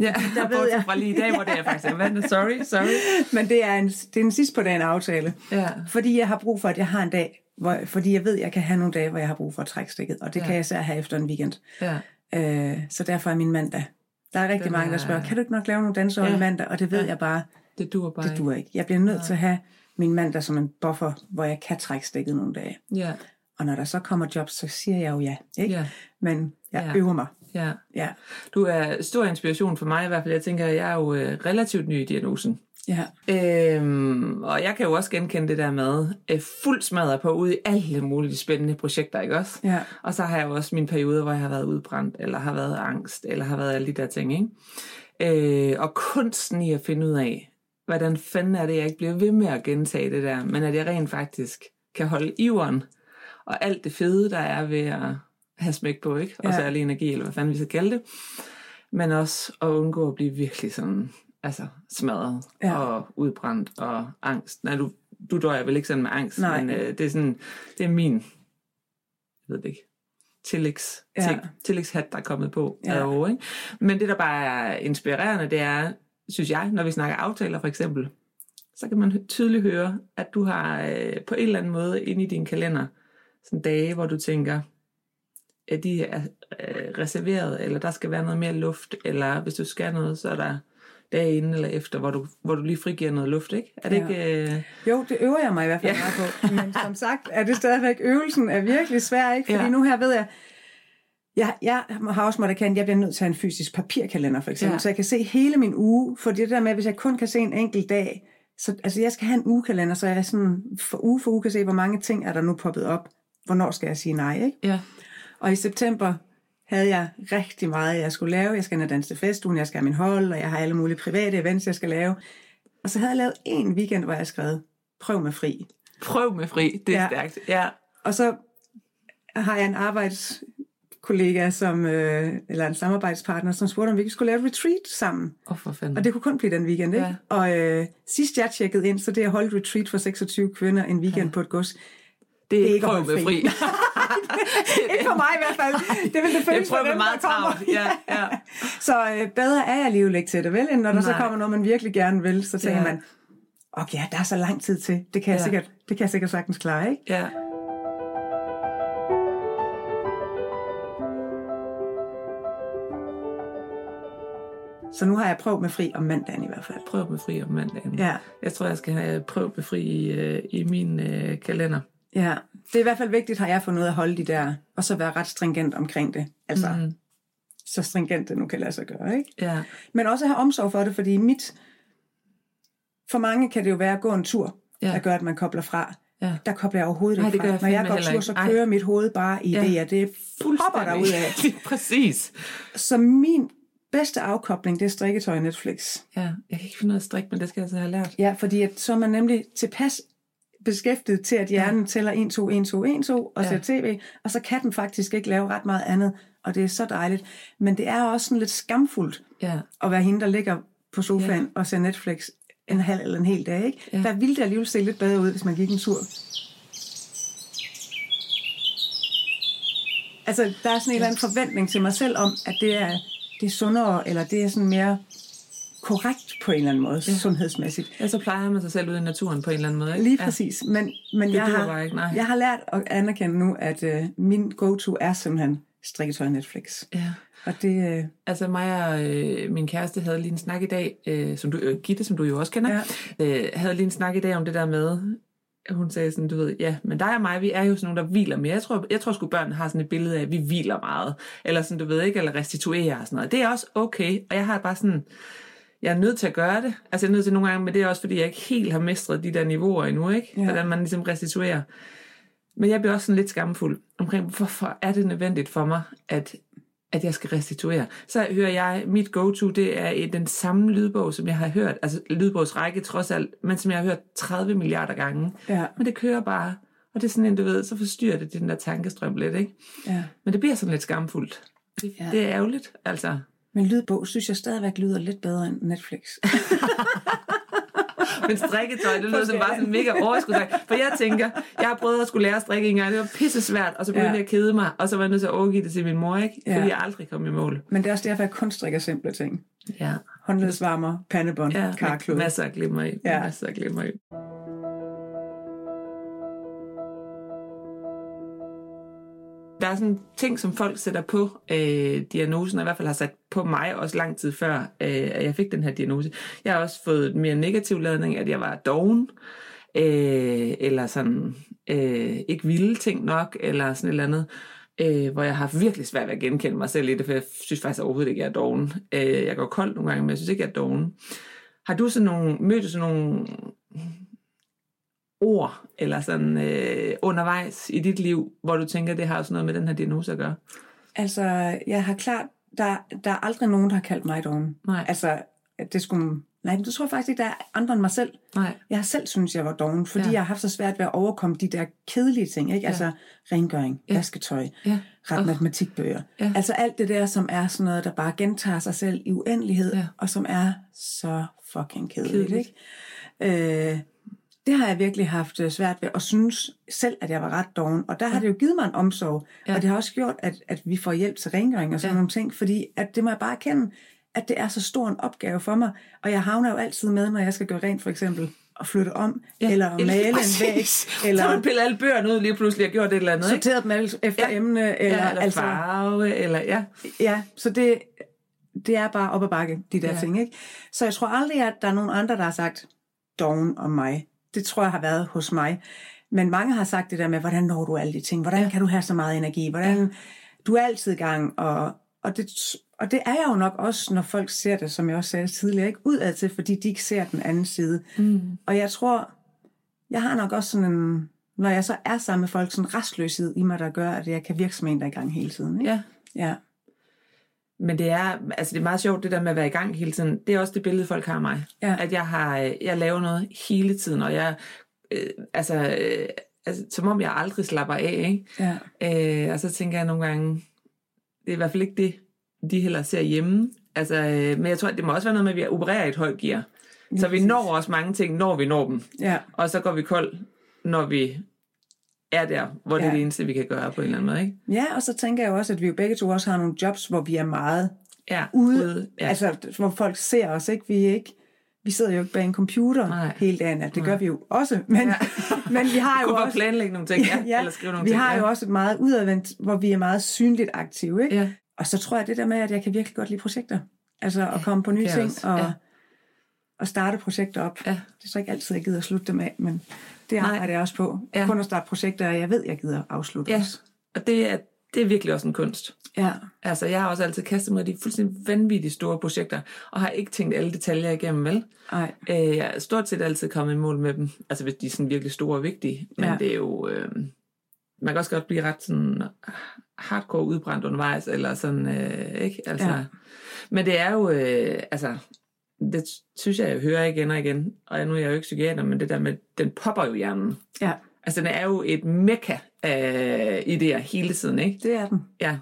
Ja, der ved jeg. fra lige i dag, hvor det er faktisk vand. Sorry, sorry. men det er, en, det er en sidst på dagen aftale. Ja, Fordi jeg har brug for, at jeg har en dag, hvor, fordi jeg ved, at jeg kan have nogle dage, hvor jeg har brug for at trække stikket, og det Ja. ja. kan jeg især have efter en weekend. ja. Øh, så derfor er min mandag. Der er rigtig Den mange, der er- spørger, kan du ikke nok lave nogle danser Ja. ja. mandag? Og det ved Ja. ja. jeg bare, Det dur bare det duer ikke. Jeg bliver nødt til at have min mandag som en buffer, hvor jeg kan trække stikket nogle dage. Ja, Og når der så kommer jobs, så siger jeg jo ja. Ikke? ja, Men jeg Ja. ja. øver mig. ja. Ja. Du er stor inspiration for mig i hvert fald. Jeg tænker, jeg er jo øh, relativt ny i diagnosen. Ja. Øhm, og jeg kan jo også genkende det der med øh, fuld smadret på ude i alle mulige spændende projekter, ikke også? Ja. Og så har jeg jo også mine perioder, hvor jeg har været udbrændt, eller har været angst, eller har været alle de der ting, ikke? Øh, og kunsten i at finde ud af, hvordan fanden er det, jeg ikke bliver ved med at gentage det der, men at jeg rent faktisk kan holde iveren, og alt det fede, der er ved at have smæk på, ikke? Og Ja. særlig energi, eller hvad fanden vi skal kalde det. Men også at undgå at blive virkelig sådan, altså smadret ja. Og udbrændt og angst. Nej, du, du døjer vel ikke sådan med angst, Nej. men øh, det er sådan, det er min, jeg ved det ikke, tillægs, Ja. til, tillægshat, der er kommet på. Ja. Over, ikke? Men det, der bare er inspirerende, det er, synes jeg, når vi snakker aftaler for eksempel, så kan man tydeligt høre, at du har øh, på en eller anden måde inde i din kalender sådan dage, hvor du tænker, at de er øh, reserveret, eller der skal være noget mere luft, eller hvis du skal noget, så er der dage inden eller efter, hvor du, hvor du lige frigiver noget luft, ikke? Er det Ja. ikke... Øh... Jo, det øver jeg mig i hvert fald Ja. meget på. Men som sagt er det stadigvæk, øvelsen er virkelig svær, ikke? Fordi Ja. nu her ved jeg, jeg, jeg har også måttet erkende, at jeg bliver nødt til at have en fysisk papirkalender, for eksempel, ja. så jeg kan se hele min uge, for det der med, hvis jeg kun kan se en enkelt dag, så altså jeg skal have en ugekalender, så jeg sådan for uge for uge kan se, hvor mange ting er der nu poppet op, hvornår skal jeg sige nej, ikke? Ja, Og i september havde jeg rigtig meget, jeg skulle lave. Jeg skal ind og danse til festugen, jeg skal have min hold, og jeg har alle mulige private events, jeg skal lave. Og så havde jeg lavet en weekend, hvor jeg skrev, prøv med fri. prøv med fri, det er ja. Stærkt. Ja, Og så har jeg en arbejdskollega, som, øh, eller en samarbejdspartner, som spurgte, om vi ikke skulle lave et retreat sammen. Åh, oh, for fanden. Og det kunne kun blive den weekend, ikke? Ja. Og øh, sidst jeg tjekkede ind, så det at holde et retreat for 26 kvinder en weekend ja. på et gods, det er det er ikke prøv med fri. fri. ikke for mig i hvert fald. Det vil det føles prøv for dem, meget der kommer. travlt. Ja, ja. Så øh, bedre er jeg alligevel ikke til det, vel? End når der Nej. så kommer noget, man virkelig gerne vil, så tænker Ja. man, okay, ja, der er så lang tid til. Det kan, jeg Ja. sikkert, det kan jeg sikkert sagtens klare, ikke? ja. Så nu har jeg prøvet med fri om mandagen i hvert fald. Prøv med fri om mandagen. Ja, Jeg tror, jeg skal have prøv med fri i, øh, i min øh, kalender. Ja. Det er i hvert fald vigtigt, har jeg fundet ud af at holde de der, og så være ret stringent omkring det. Altså, mm. Så stringent det nu kan lade sig gøre, ikke? Ja, Men også have omsorg for det, fordi mit... For mange kan det jo være at gå en tur, Ja. der gør, at man kobler fra. ja. Der kobler jeg overhovedet ikke det gør fra. jeg Når jeg går tur, så Ej. kører mit hoved bare i Ja. idéer. Det hopper der ud af. Præcis. Så min bedste afkobling, det er strikketøj og Netflix. Ja, jeg kan ikke finde noget strik, men det skal jeg så have lært. Ja, fordi at, så er man nemlig tilpas beskæftiget til, at hjernen ja. tæller 1, 2, 1, 2, 1, 2 og Ja. ser tv, og så kan den faktisk ikke lave ret meget andet. og det er så dejligt. Men det er også sådan lidt skamfuldt Ja. at være hende, der ligger på sofaen ja. og ser Netflix en halv eller en hel dag. Ikke? Ja. Der ville det alligevel se lidt bedre ud, hvis man gik en tur. Altså, der er sådan en eller anden forventning til mig selv om, at det er, det er sundere, eller det er sådan mere korrekt på en eller anden måde, ja. sundhedsmæssigt. ja, så plejer man sig selv ude i naturen på en eller anden måde, ikke? Lige ja. præcis. Men, men jeg, duer har, ikke, nej. jeg har lært at anerkende nu, at øh, min go-to er simpelthen strikketøj og Netflix. Ja. Og det, øh, Altså mig og øh, min kæreste havde lige en snak i dag, øh, som du, øh, Gitte, som du jo også kender, ja. øh, havde lige en snak i dag om det der med, hun sagde sådan, du ved, ja, men dig og mig, vi er jo sådan nogle, der hviler mere. Jeg tror, jeg tror sgu, børn har sådan et billede af, at vi hviler meget. Eller sådan, du ved ikke, eller restituerer og sådan noget. Det er også okay, og jeg har bare sådan, jeg er nødt til at gøre det. Altså jeg er nødt til nogle gange, men det er også, fordi jeg ikke helt har mestret de der niveauer endnu, ikke? Ja. Hvordan man ligesom restituerer. Men jeg bliver også sådan lidt skamfuld omkring, hvorfor er det nødvendigt for mig, at, at jeg skal restituere. Så hører jeg, mit go-to, det er den samme lydbog, som jeg har hørt, altså lydbogsrække trods alt, men som jeg har hørt 30 milliarder gange. ja, Men det kører bare, og det er sådan en, du ved, så forstyrrer det den der tankestrøm lidt, ikke? ja. Men det bliver sådan lidt skamfuldt. Det. Ja. det er ærgerligt, altså. Men lydbog synes jeg stadigvæk lyder lidt bedre end Netflix. Men strikketøj, det lyder som bare sådan mega overskudsagt. For jeg tænker, jeg har prøvet at skulle lære at strikke en gang, det var pisse svært, og så begyndte Ja. jeg at kede mig, og så var jeg nødt til at overgive det til min mor, ikke? Fordi Ja. jeg aldrig kom i mål. Men det er også derfor, jeg kun strikker simple ting. Ja. Håndledsvarmer, pandebånd, Ja, karklud. masser af glimmer i. Ja. Masser af glimmer i. Der er sådan ting, som folk sætter på øh, diagnosen, og i hvert fald har sat på mig også lang tid før, øh, at jeg fik den her diagnose. Jeg har også fået mere negativ ladning, at jeg var doven, øh, eller sådan øh, ikke ville ting nok, eller sådan et eller andet, øh, hvor jeg har haft virkelig svært ved at genkende mig selv i det, for jeg synes faktisk overhovedet ikke, at jeg er doven. Øh, jeg går kold nogle gange, men jeg synes ikke, at jeg er doven. Har du sådan nogle, mødt sådan nogle ord, eller sådan øh, undervejs i dit liv, hvor du tænker, det har også noget med den her diagnose at gøre? Altså, jeg har klart, der, der er aldrig nogen, der har kaldt mig doven. Nej. Altså, det skulle... Nej, men det tror jeg faktisk ikke, der er andre end mig selv. Nej. Jeg har selv synes jeg var doven, fordi Ja. jeg har haft så svært ved at overkomme de der kedelige ting. Ikke? Ja. Altså rengøring, Ja. vasketøj, Ja. ret Åh. matematikbøger. Ja. Altså alt det der, som er sådan noget, der bare gentager sig selv i uendelighed, ja. og som er så fucking kedeligt. Kedeligt. Ikke? Øh, det har jeg virkelig haft øh, svært ved, og synes selv, at jeg var ret doven. Og der har det jo givet mig en omsorg, Ja. ja. og det har også gjort, at, at vi får hjælp til rengøring og sådan Ja. ja. nogle ting, fordi at det må jeg bare erkende, at det er så stor en opgave for mig. Og jeg havner jo altid med, når jeg skal gøre rent for eksempel, og flytte om, ja. eller male en væg, Så har eller du pillet alle bøgerne ud lige pludselig og gjort et eller andet, ikke? sorteret dem alle efter Ja. ja. emne, eller, ja, eller altså, farve, eller ja. Ja, så det, det er bare op ad bakke, de der Ja. ja. ting. Ikke? Så jeg tror aldrig, at der er nogen andre, der har sagt doven om mig. Det tror jeg har været hos mig. Men mange har sagt det der med, hvordan når du alle de ting? Hvordan Ja. kan du have så meget energi? Hvordan, Du er altid i gang. Og, og, det, og det er jeg jo nok også, når folk ser det, som jeg også sagde tidligere, ikke udad til, fordi de ikke ser den anden side. Mm. Og jeg tror, jeg har nok også sådan en, når jeg så er sammen med folk, sådan en restløshed i mig, der gør, at jeg kan virke som en, der er i gang hele tiden. Ikke? Ja. ja. Men det er, altså det er meget sjovt, det der med at være i gang hele tiden. Det er også det billede, folk har af mig. Ja. At jeg har, øh, jeg laver noget hele tiden, og jeg, øh, altså, øh, altså, som om jeg aldrig slapper af, ikke? ja. Øh, og så tænker jeg nogle gange, det er i hvert fald ikke det, de heller ser hjemme. Altså, øh, men jeg tror, det må også være noget med, at vi opererer i et højt gear. Så vi når også mange ting, når vi når dem. Ja, Og så går vi kold, når vi er der, hvor det er Ja. det eneste, vi kan gøre på en eller anden måde. Ikke? ja, og så tænker jeg også, at vi jo begge to også har nogle jobs, hvor vi er meget Ja, ude, ja. ja. altså hvor folk ser os, ikke? Vi er ikke vi sidder jo ikke bag en computer Nej. hele dagen, det Nej. gør vi jo også, men, Ja. ja. men vi har jo også, planlægge nogle ting, ja, eller skrive nogle vi ting. har ja. jo også et meget udadvendt, hvor vi er meget synligt aktive, ikke? Ja. Og så tror jeg det der med, at jeg kan virkelig godt lide projekter, altså at komme på nye ting, også, og, ja. og starte projekter op. Ja. Det er så ikke altid, jeg gider at slutte dem af, men det Nej. arbejder jeg også på. Ja. Kun at starte projekter, jeg ved, jeg gider afslutte Ja, og det er, det er virkelig også en kunst. Ja. Altså, jeg har også altid kastet mig i de fuldstændig vanvittige store projekter, og har ikke tænkt alle detaljer igennem, vel? Ej. Øh, jeg er stort set altid kommet i mål med dem, altså hvis de er sådan virkelig store og vigtige, men ja. Det er jo, øh, man kan også godt blive ret sådan hardcore udbrændt undervejs, eller sådan, øh, ikke? Altså. Ja. Men det er jo, øh, altså, det synes jeg, jeg hører igen og igen, og nu er jeg jo ikke psykiater, men det der med, den popper jo i hjernen. Ja, Altså, den er jo et mekka af idéer hele tiden, ikke? det er den. Ja.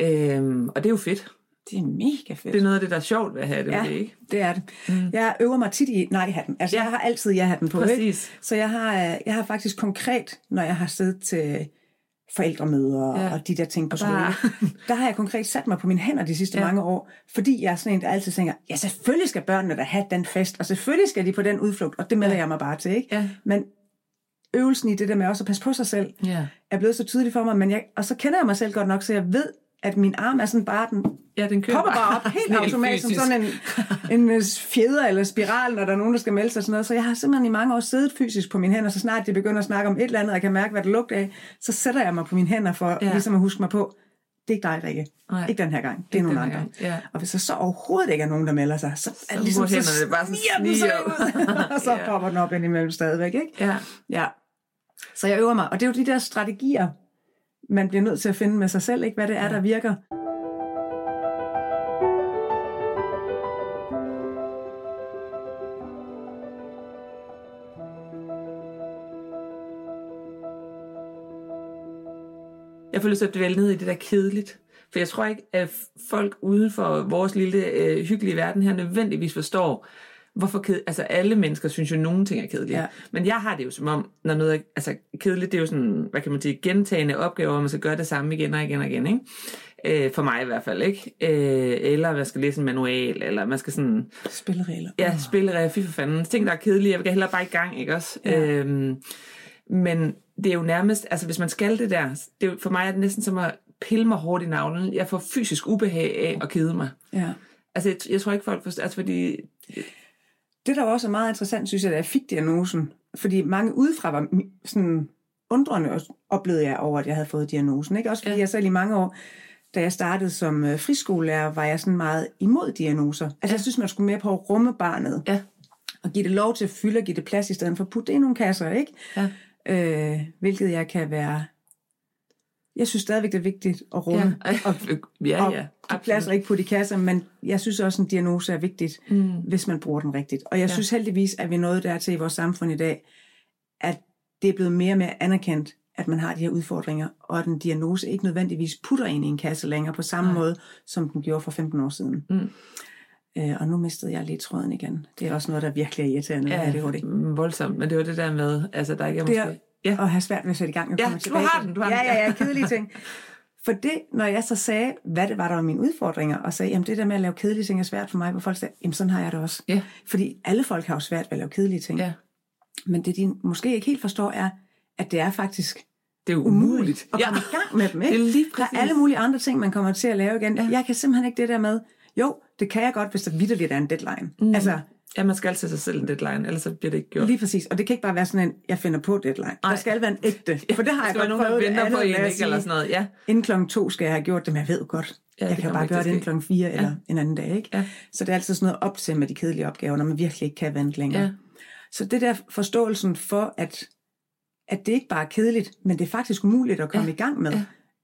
Øhm, og det er jo fedt. Det er mega fedt. Det er noget af det, der er sjovt ved at have det, Ja. det ikke? Det er det. Mm. Jeg øver mig tit i nej-hatten. Altså, ja. Jeg har altid ja-hatten på. Ikke? Præcis. Så jeg har, øh, jeg har faktisk konkret, når jeg har siddet til forældremøder ja. Og de der ting på Og skole, der- har jeg konkret sat mig på mine hænder de sidste. Ja. mange år, fordi jeg er sådan en, der altid tænker, ja, selvfølgelig skal børnene da have den fest, og selvfølgelig skal de på den udflugt, og det melder ja. jeg mig bare til, ikke? Ja. Men øvelsen i det der med også at passe på sig selv, Ja. er blevet så tydelig for mig, men jeg, og så kender jeg mig selv godt nok, så jeg ved, at min arm er sådan bare, den Ja, den kører kommer bare op helt automatisk, som sådan en, en øh, fjeder eller spiral, når der er nogen, der skal melde sig sådan noget. Så jeg har simpelthen i mange år siddet fysisk på mine hænder, så snart de begynder at snakke om et eller andet, og jeg kan mærke, hvad det lugter af, så sætter jeg mig på mine hænder for ja. Ligesom at huske mig på, det er ikke dig, Rikke. Nej. Ikke den her gang. Det er nogen andre. gang, ja. Og hvis der så overhovedet ikke er nogen, der melder sig, så, er det ligesom, så hænderne bare sådan sniger den sig snige ud, og så Ja. popper den op indimellem stadigvæk. Ikke? Ja. Ja. Så jeg øver mig. Og det er jo de der strategier, man bliver nødt til at finde med sig selv, ikke? hvad det er, der virker. Jeg får lyst til at dvæle ned i det der kedeligt. For jeg tror ikke, at folk uden for vores lille øh, hyggelige verden her nødvendigvis forstår, hvorfor ked... Altså alle mennesker synes jo, at nogle ting er kedelige. Ja. Men jeg har det jo som om, når noget er altså, kedeligt, det er jo sådan, hvad kan man sige, gentagende opgaver, hvor man skal gøre det samme igen og igen og igen, ikke? Øh, for mig i hvert fald, ikke? Øh, eller man skal læse en manual, eller man skal sådan... Spilleregler. Ja, spille fy for fanden. Ting, der er kedelige, jeg vil hellere bare i gang, ikke også? Ja. Øhm, men det er jo nærmest, altså hvis man skal det der, det er jo, for mig er det næsten som at pille mig hårdt i navlen. Jeg får fysisk ubehag af at kede mig. ja. Altså jeg, jeg tror ikke folk forstår, altså fordi, Det, der var også er meget interessant, synes jeg, da jeg fik diagnosen, fordi mange udefra var sådan undrende, og- oplevede jeg over, at jeg havde fået diagnosen. Ikke? Også fordi ja. Ja. jeg selv i mange år, da jeg startede som øh, friskolelærer, var jeg sådan meget imod diagnoser. Altså ja. jeg synes, man skulle mere på at rumme barnet, ja, og give det lov til at fylde og give det plads, i stedet for at putte det i nogle kasser, ikke? ja, Øh, hvilket jeg kan være... Jeg synes stadigvæk, det er vigtigt at rumme. ja, Og, ja, og ja, de pladser ikke putte i kasser, men jeg synes også, en diagnose er vigtigt, Mm. hvis man bruger den rigtigt. Og jeg Ja. synes heldigvis, at vi er nået dertil i vores samfund i dag, at det er blevet mere og mere anerkendt, at man har de her udfordringer, og at en diagnose ikke nødvendigvis putter en i en kasse længere på samme Nej. måde, som den gjorde for 15 år siden. Mm. Øh, og nu mistede jeg lige tråden igen. Det er også noget, der virkelig er irriterende ja, ADHD. mm, voldsomt. Men det var det der med, altså der ikke er Det er måske... Ja, at have svært ved at sætte i gang. og Ja, du har den, du har ja, den, ja, ja. ja, kedelige ting. For det, når jeg så sagde, hvad det var, der var mine udfordringer, og sagde, jamen det der med at lave kedelige ting er svært for mig, hvor folk sagde, jamen sådan har jeg det også. ja, Fordi alle folk har jo svært ved at lave kedelige ting. ja. Men det, de måske ikke helt forstår, er, at det er faktisk Det er umuligt umuligt. at komme i gang med dem. Ikke? Det er lige der er præcis. alle mulige andre ting, man kommer til at lave igen. Ja. Jeg kan simpelthen ikke det der med, jo, det kan jeg godt, hvis der vidderligt er en deadline. Mm. Altså, Ja, man skal sætte sig selv en deadline, ellers så bliver det ikke gjort. lige præcis. Og det kan ikke bare være sådan en, jeg finder på deadline. Nej. Der skal være en ægte. For det har jeg godt nogen, der prøvet. venter andet på en? Eller sådan noget. Ja, Inden klokken to skal jeg have gjort det, men jeg ved godt. Ja, Ja, jeg kan jo bare gøre det inden klokken fire eller Ja. en anden dag. Ikke? Ja. Så det er altid sådan noget op til med de kedelige opgaver, når man virkelig ikke kan vente længere. Ja. Så det der forståelsen for, at, at det ikke bare er kedeligt, men det er faktisk umuligt at komme Ja. i gang med.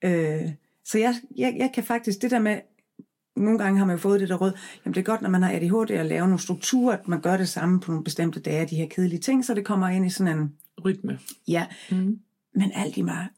Øh, så jeg, jeg, jeg kan faktisk, det der med, nogle gange har man jo fået det der råd, jamen det er godt, når man har ADHD at lave nogle strukturer, at man gør det samme på nogle bestemte dage, de her kedelige ting, så det kommer ind i sådan en, rytme. ja, Mm. men alt i mig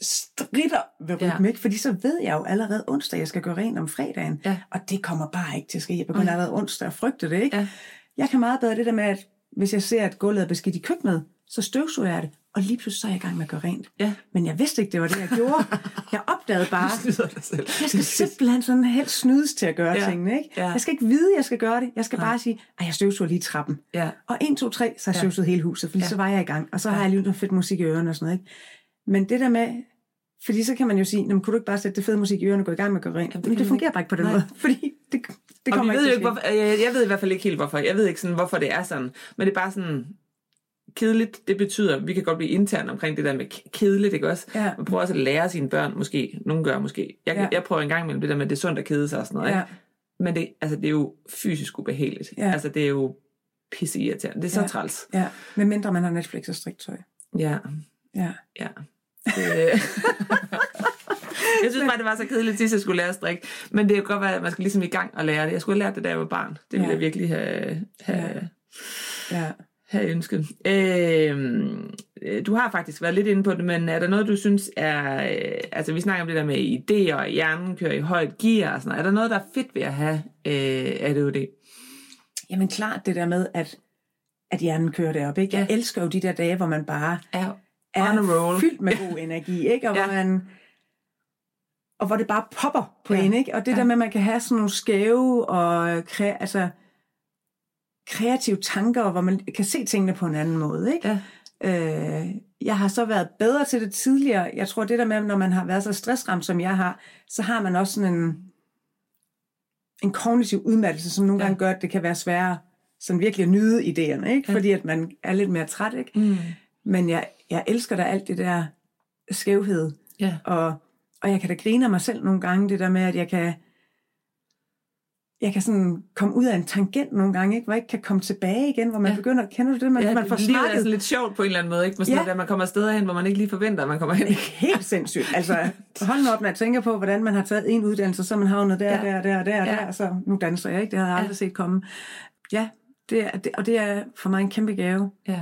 stritter ved Ja. rytme, ikke? fordi så ved jeg jo allerede onsdag, jeg skal gøre rent om fredagen, Ja. og det kommer bare ikke til at ske. Jeg begynder Nej. allerede onsdag at frygte det. Ikke? Ja. Jeg kan meget bedre det der med, at hvis jeg ser, at gulvet er beskidt i køkkenet, så støvsuger jeg det, og lige pludselig så er jeg i gang med at gøre rent. Ja. Men jeg vidste ikke, det var det, jeg gjorde. Jeg opdagede bare, jeg skal simpelthen sådan helt snydes til at gøre Ja. tingene. Ikke? Ja. Jeg skal ikke vide, jeg skal gøre det. Jeg skal Nej. bare sige, at jeg støvsuger lige trappen. Ja, Og 1, 2, 3, så har jeg Ja. støvsuget hele huset, fordi Ja. så var jeg i gang. Og så har jeg lige noget fedt musik i ørerne og sådan noget. Ikke? Men det der med, fordi så kan man jo sige, "Nå, men kunne du ikke bare sætte det fede musik i ørerne og gå i gang med at gøre rent? Ja, det Men det fungerer man bare ikke på den Nej. måde, fordi det, det og kommer vi ikke ved jo ikke, hvorfor, jeg, jeg ved i hvert fald ikke helt, hvorfor. Jeg ved ikke, sådan, hvorfor det er sådan. Men det er bare sådan, kedeligt, det betyder, vi kan godt blive intern omkring det der med kedeligt, ikke også? Ja. Man prøver også at lære sine børn, måske, nogen gør måske. Jeg, Ja. ja. jeg prøver en gang imellem det der med, det er sundt at kede sig og sådan noget, Ja. ikke? Men det, altså, det er jo fysisk ubehageligt. Ja. Altså, det er jo pisse irriterende. Det er så Ja. træls. Ja, med mindre man har Netflix og striktøj. Ja, Ja. ja. Det, jeg synes bare, det var så kedeligt sidst, jeg skulle lære at strikke. Men det er jo godt være, at man skal ligesom i gang og lære det. Jeg skulle have lært det, da jeg var barn. Det ville Ja. jeg virkelig have, have, Ja. Have ønsket. Øh, øh, du har faktisk været lidt inde på det, men er der noget, du synes er, øh, altså vi snakker om det der med idéer, og hjernen kører i højt gear og sådan noget. Er der noget, der er fedt ved at have øh, ADHD? Jamen klart det der med, at, at hjernen kører derop. Ikke? Jeg Ja. elsker jo de der dage, hvor man bare Er er on a roll. fyldt med god energi, ikke? Og, Ja. hvor man, og hvor det bare popper på Ja. en, ikke? Og det Ja. der med, at man kan have sådan nogle skæve og altså, kreative tanker, hvor man kan se tingene på en anden måde, ikke? Ja. Øh, jeg har så været bedre til det tidligere. Jeg tror, det der med, når man har været så stressramt, som jeg har, så har man også sådan en, en kognitiv udmattelse, som nogle Ja. gange gør, at det kan være sværere sådan virkelig at nyde idéerne, ikke? Ja. Fordi at man er lidt mere træt, ikke? Mm. Men jeg, jeg elsker da alt det der skævhed. Ja. Og, og jeg kan da grine af mig selv nogle gange, det der med, at jeg kan, jeg kan sådan komme ud af en tangent nogle gange, ikke? hvor jeg ikke kan komme tilbage igen, hvor man Ja. ja. begynder, kender du det, man, ja, man får livet er snakket sådan lidt sjovt på en eller anden måde, ikke? Med sådan Ja. noget, der man kommer steder hen, hvor man ikke lige forventer, at man kommer hen. helt sindssygt. Altså, hold nu op, når jeg tænker på, hvordan man har taget en uddannelse, så er man havnet der, Ja. ja. der, der, der, Ja. ja. der, så nu danser jeg, ikke? Det havde jeg Ja. aldrig set komme. Ja, det er, det, og det er for mig en kæmpe gave. Ja.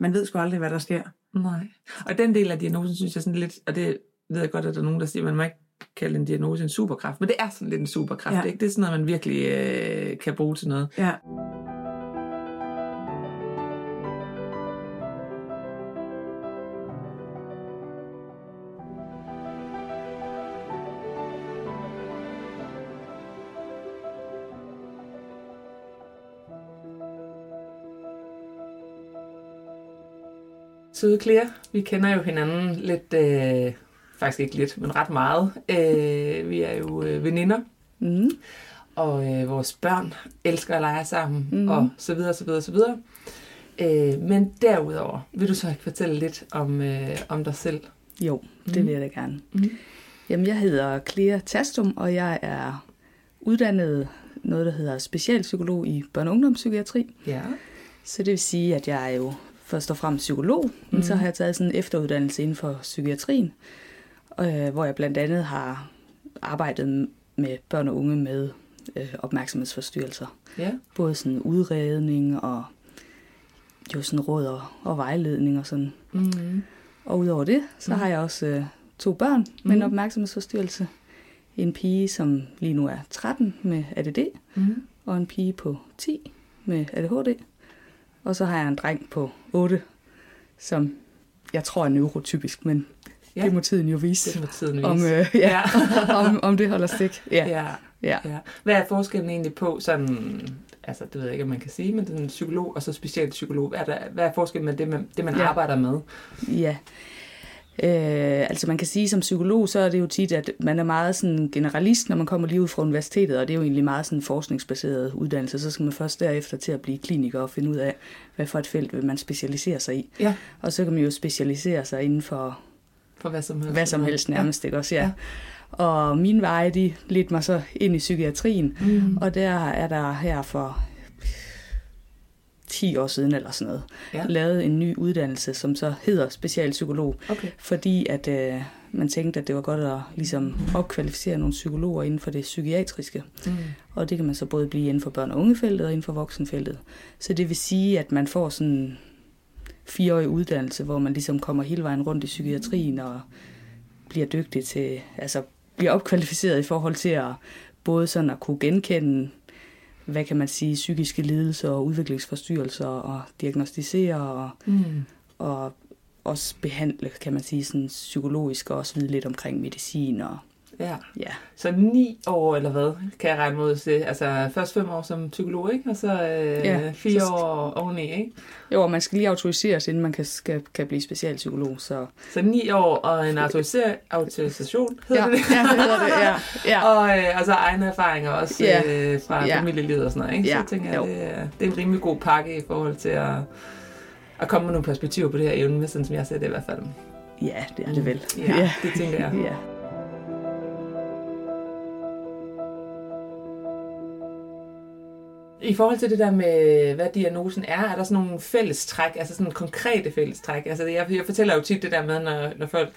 Man ved sgu aldrig, hvad der sker. Nej. Og den del af diagnosen, synes jeg sådan lidt, og det ved jeg godt, at der er nogen, der siger, at man må ikke kalde en diagnose en superkraft, men det er sådan lidt en superkraft, ja. Ikke? Det er sådan noget, man virkelig øh, kan bruge til noget. Ja. Søde Claire, vi kender jo hinanden lidt, øh, faktisk ikke lidt, men ret meget. Øh, vi er jo øh, veninder, Mm. og øh, vores børn elsker at lege sammen, mm. Og så videre, så videre, så videre. Øh, men derudover, vil du så ikke fortælle lidt om, øh, om dig selv? Jo, det Mhm. vil jeg da gerne. Mhm. Jamen, jeg hedder Clea Tastum, og jeg er uddannet noget, der hedder specialpsykolog i børne- og ungdomspsykiatri. Ja. Så det vil sige, at jeg er jo først og fremmest psykolog, men så Mhm. har jeg taget sådan en efteruddannelse inden for psykiatrien, øh, hvor jeg blandt andet har arbejdet med børn og unge med øh, opmærksomhedsforstyrrelser. Ja. Både sådan udredning og jo sådan råd og, og vejledning og sådan. Mm. Og udover det, så Mhm. har jeg også øh, to børn med en Mhm. opmærksomhedsforstyrrelse. En pige, som lige nu er 13 med ADD, Mm. og en pige på 10 med ADHD. Og så har jeg en dreng på 8, som jeg tror er neurotypisk, men Ja. det må tiden jo vise, Det må tiden vise. om, øh, ja, om, om det holder stik. Ja, ja. ja. ja. Hvad er forskellen egentlig på sådan, altså det ved jeg ikke, om man kan sige, men den psykolog og så specialpsykolog, hvad er, der, hvad er forskellen med det, man, det, man Ja. arbejder med? Ja. Øh, altså man kan sige som psykolog, så er det jo tit, at man er meget sådan generalist, når man kommer lige ud fra universitetet, og det er jo egentlig meget sådan forskningsbaseret uddannelse. Så skal man først derefter til at blive kliniker og finde ud af, hvad for et felt vil man specialisere sig i. Ja. Og så kan man jo specialisere sig inden for For hvad som helst? hvad som helst nærmest, ikke også? Ja. Og mine veje, de ledte mig så ind i psykiatrien, Ja. Mm. og der er der her for 10 år siden eller sådan noget, Ja. ja. lavet en ny uddannelse, som så hedder specialpsykolog, Okay. fordi at øh, man tænkte, at det var godt at ligesom opkvalificere nogle psykologer inden for det psykiatriske. Mm. Og det kan man så både blive inden for børn- og ungefeltet og inden for voksenfeltet. Så det vil sige, at man får sådan fireårig uddannelse, hvor man ligesom kommer hele vejen rundt i psykiatrien og bliver dygtig til, altså bliver opkvalificeret i forhold til at både sådan at kunne genkende, hvad kan man sige, psykiske lidelser og udviklingsforstyrrelser og diagnostisere og, Mm. og også behandle, kan man sige, sådan psykologisk og også vide lidt omkring medicin og Ja. ja, Så ni år, eller hvad, kan jeg regne mod til? Altså først fem år som psykolog, ikke? Og så øh, Ja, fire så- år oveni, ikke? Jo, og man skal lige autoriseres, inden man kan, skal, kan blive specialpsykolog. Så Så ni år og en autorisering, autorisation, hedder ja, det det? ja, det hedder det, ja. ja. Og, øh, og så egne erfaringer også Ja. øh, fra Ja. familielivet og sådan noget, ikke? Så Ja, tænker jeg, jo. det, er, det er en rimelig god pakke i forhold til at, at komme med nogle perspektiver på det her evne, sådan som jeg ser det i hvert fald. ja, det er det vel. Ja, ja. det tænker jeg. ja. I forhold til det der med, hvad diagnosen er, er der sådan nogle fællestræk, altså sådan konkrete fællestræk? Altså jeg, jeg fortæller jo tit det der med, når, når folk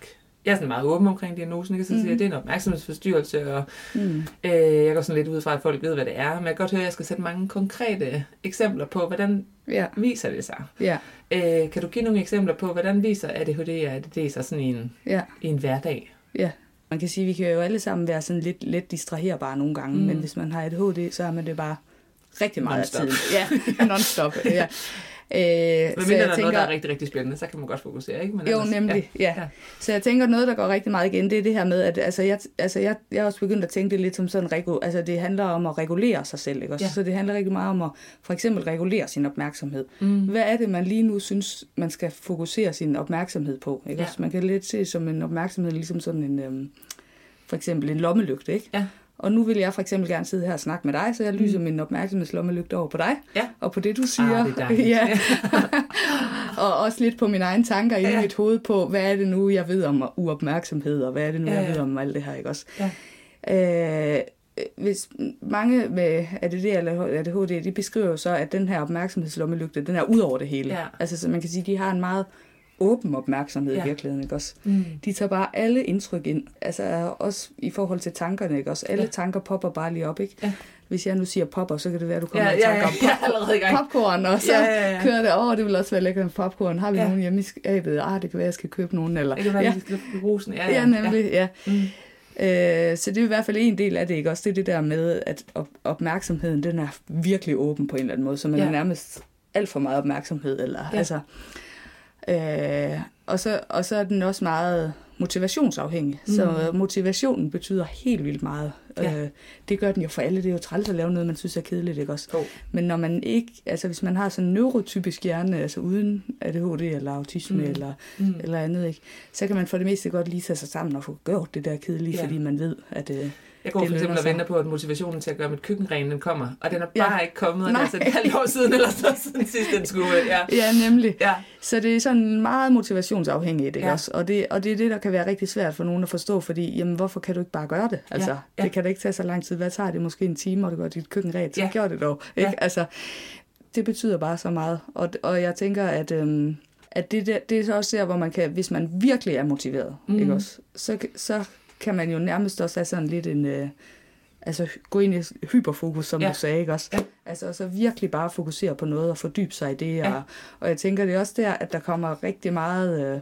jeg er sådan meget åben omkring diagnosen, ikke? så Mm. siger jeg, at det er en opmærksomhedsforstyrrelse, og Mm. øh, jeg går sådan lidt ud fra, at folk ved, hvad det er, men jeg kan godt høre, at jeg skal sætte mange konkrete eksempler på, hvordan Ja, viser det sig. ja, Øh, kan du give nogle eksempler på, hvordan viser ADHD og ADD sig sådan i en, ja. i en hverdag? Ja, man kan sige, at vi kan jo alle sammen være sådan lidt, lidt distraherbare nogle gange, mm. men hvis man har ADHD, så er man det bare rigtig meget Non-stop. af tiden. Ja, non-stop. ja. Øh, Men så mindre der jeg er tænker, noget, der er rigtig, rigtig spændende, så kan man godt fokusere, ikke? Men jo, ellers- nemlig, ja. Ja. ja. Så jeg tænker, noget, der går rigtig meget igen, det er det her med, at altså, jeg, altså, jeg, jeg er også begyndt at tænke det lidt som sådan, regu- altså det handler om at regulere sig selv, ikke? Også? Ja. Så det handler rigtig meget om at for eksempel regulere sin opmærksomhed. Mm. Hvad er det, man lige nu synes, man skal fokusere sin opmærksomhed på? Ikke? Ja. Ja. Man kan lidt se som en opmærksomhed, ligesom sådan en, øhm, for eksempel en lommelygte, ikke? Ja. Og nu vil jeg for eksempel gerne sidde her og snakke med dig, så jeg lyser mm. min opmærksomhedslommelygte over på dig, Ja. og på det, du siger. Ah, det ja. og også lidt på mine egne tanker Ja. i mit hoved på, hvad er det nu, jeg ved om uopmærksomhed, og hvad er det nu, Ja, jeg ved om alt det her, ikke også? Ja. Øh, hvis mange med ADD eller ADHD, de beskriver jo så, at den her opmærksomhedslommelygte, den er ud over det hele. Ja. Altså, så man kan sige, de har en meget åben opmærksomhed Ja. ja. i virkeligheden, ikke også? Mm. De tager bare alle indtryk ind, altså også i forhold til tankerne, ikke også? Alle Ja. ja. tanker popper bare lige op, ikke? Ja. Hvis jeg nu siger popper, så kan det være, at du kommer Ja, i ja, tanker ja, om er allerede i gang. popcorn, og så Ja, ja, ja. kører det over. Det vil også være lækkert med popcorn. Har vi Ja. ja. nogen hjemme i skabet? Ah, det kan være, jeg skal købe nogen. Eller... Det kan være, ja. vi skal løfte brusen. Ja, Ja, nemlig, ja. Mm. Øh, så det er i hvert fald en del af det, ikke også? Det er det der med, at op- opmærksomheden, den er virkelig åben på en eller anden måde, så man Ja. ja. er nærmest alt for meget opmærksomhed, eller Ja. ja. altså... Øh, og, så, og så er den også meget motivationsafhængig. Mm. Så motivationen betyder helt vildt meget. Ja. Øh, det gør den jo for alle. Det er jo træls at lave noget, man synes er kedeligt, ikke også? Jo. Men når man ikke, altså hvis man har sådan en neurotypisk hjerne, altså uden ADHD eller autisme Mm. eller, Mm. eller andet, ikke, så kan man for det meste godt lige tage sig sammen og få gjort det der kedelige, ja. fordi man ved, at... Øh, Jeg går for eksempel og venter på, at motivationen til at gøre mit køkken ren, den kommer. Og den er Ja. bare ikke kommet. og Det er Nej. altså et halvt år siden, eller så siden sidst, den skulle. Ja. ja, nemlig. Ja. Så det er sådan meget motivationsafhængigt, ikke Ja. også? Og det, og det er det, der kan være rigtig svært for nogen at forstå, fordi, jamen, hvorfor kan du ikke bare gøre det? Altså, Ja, ja, ja. ja. det kan da ikke tage så lang tid. Hvad tager det? Måske en time, og du gør dit køkken ret. Så Ja. ja. gør det dog. Ikke? Ja. Altså, det betyder bare så meget. Og, og jeg tænker, at, øhm, at det, der, det er så også der, hvor man kan, hvis man virkelig er motiveret, mm. ikke også? Så, så kan man jo nærmest også have sådan lidt en... Øh, altså gå ind i hyperfokus, som Ja. ja. du sagde, ikke også? Ja. Altså så virkelig bare fokusere på noget og fordybe sig i det. Ja. Og, og jeg tænker, det er også der, at der kommer rigtig meget øh,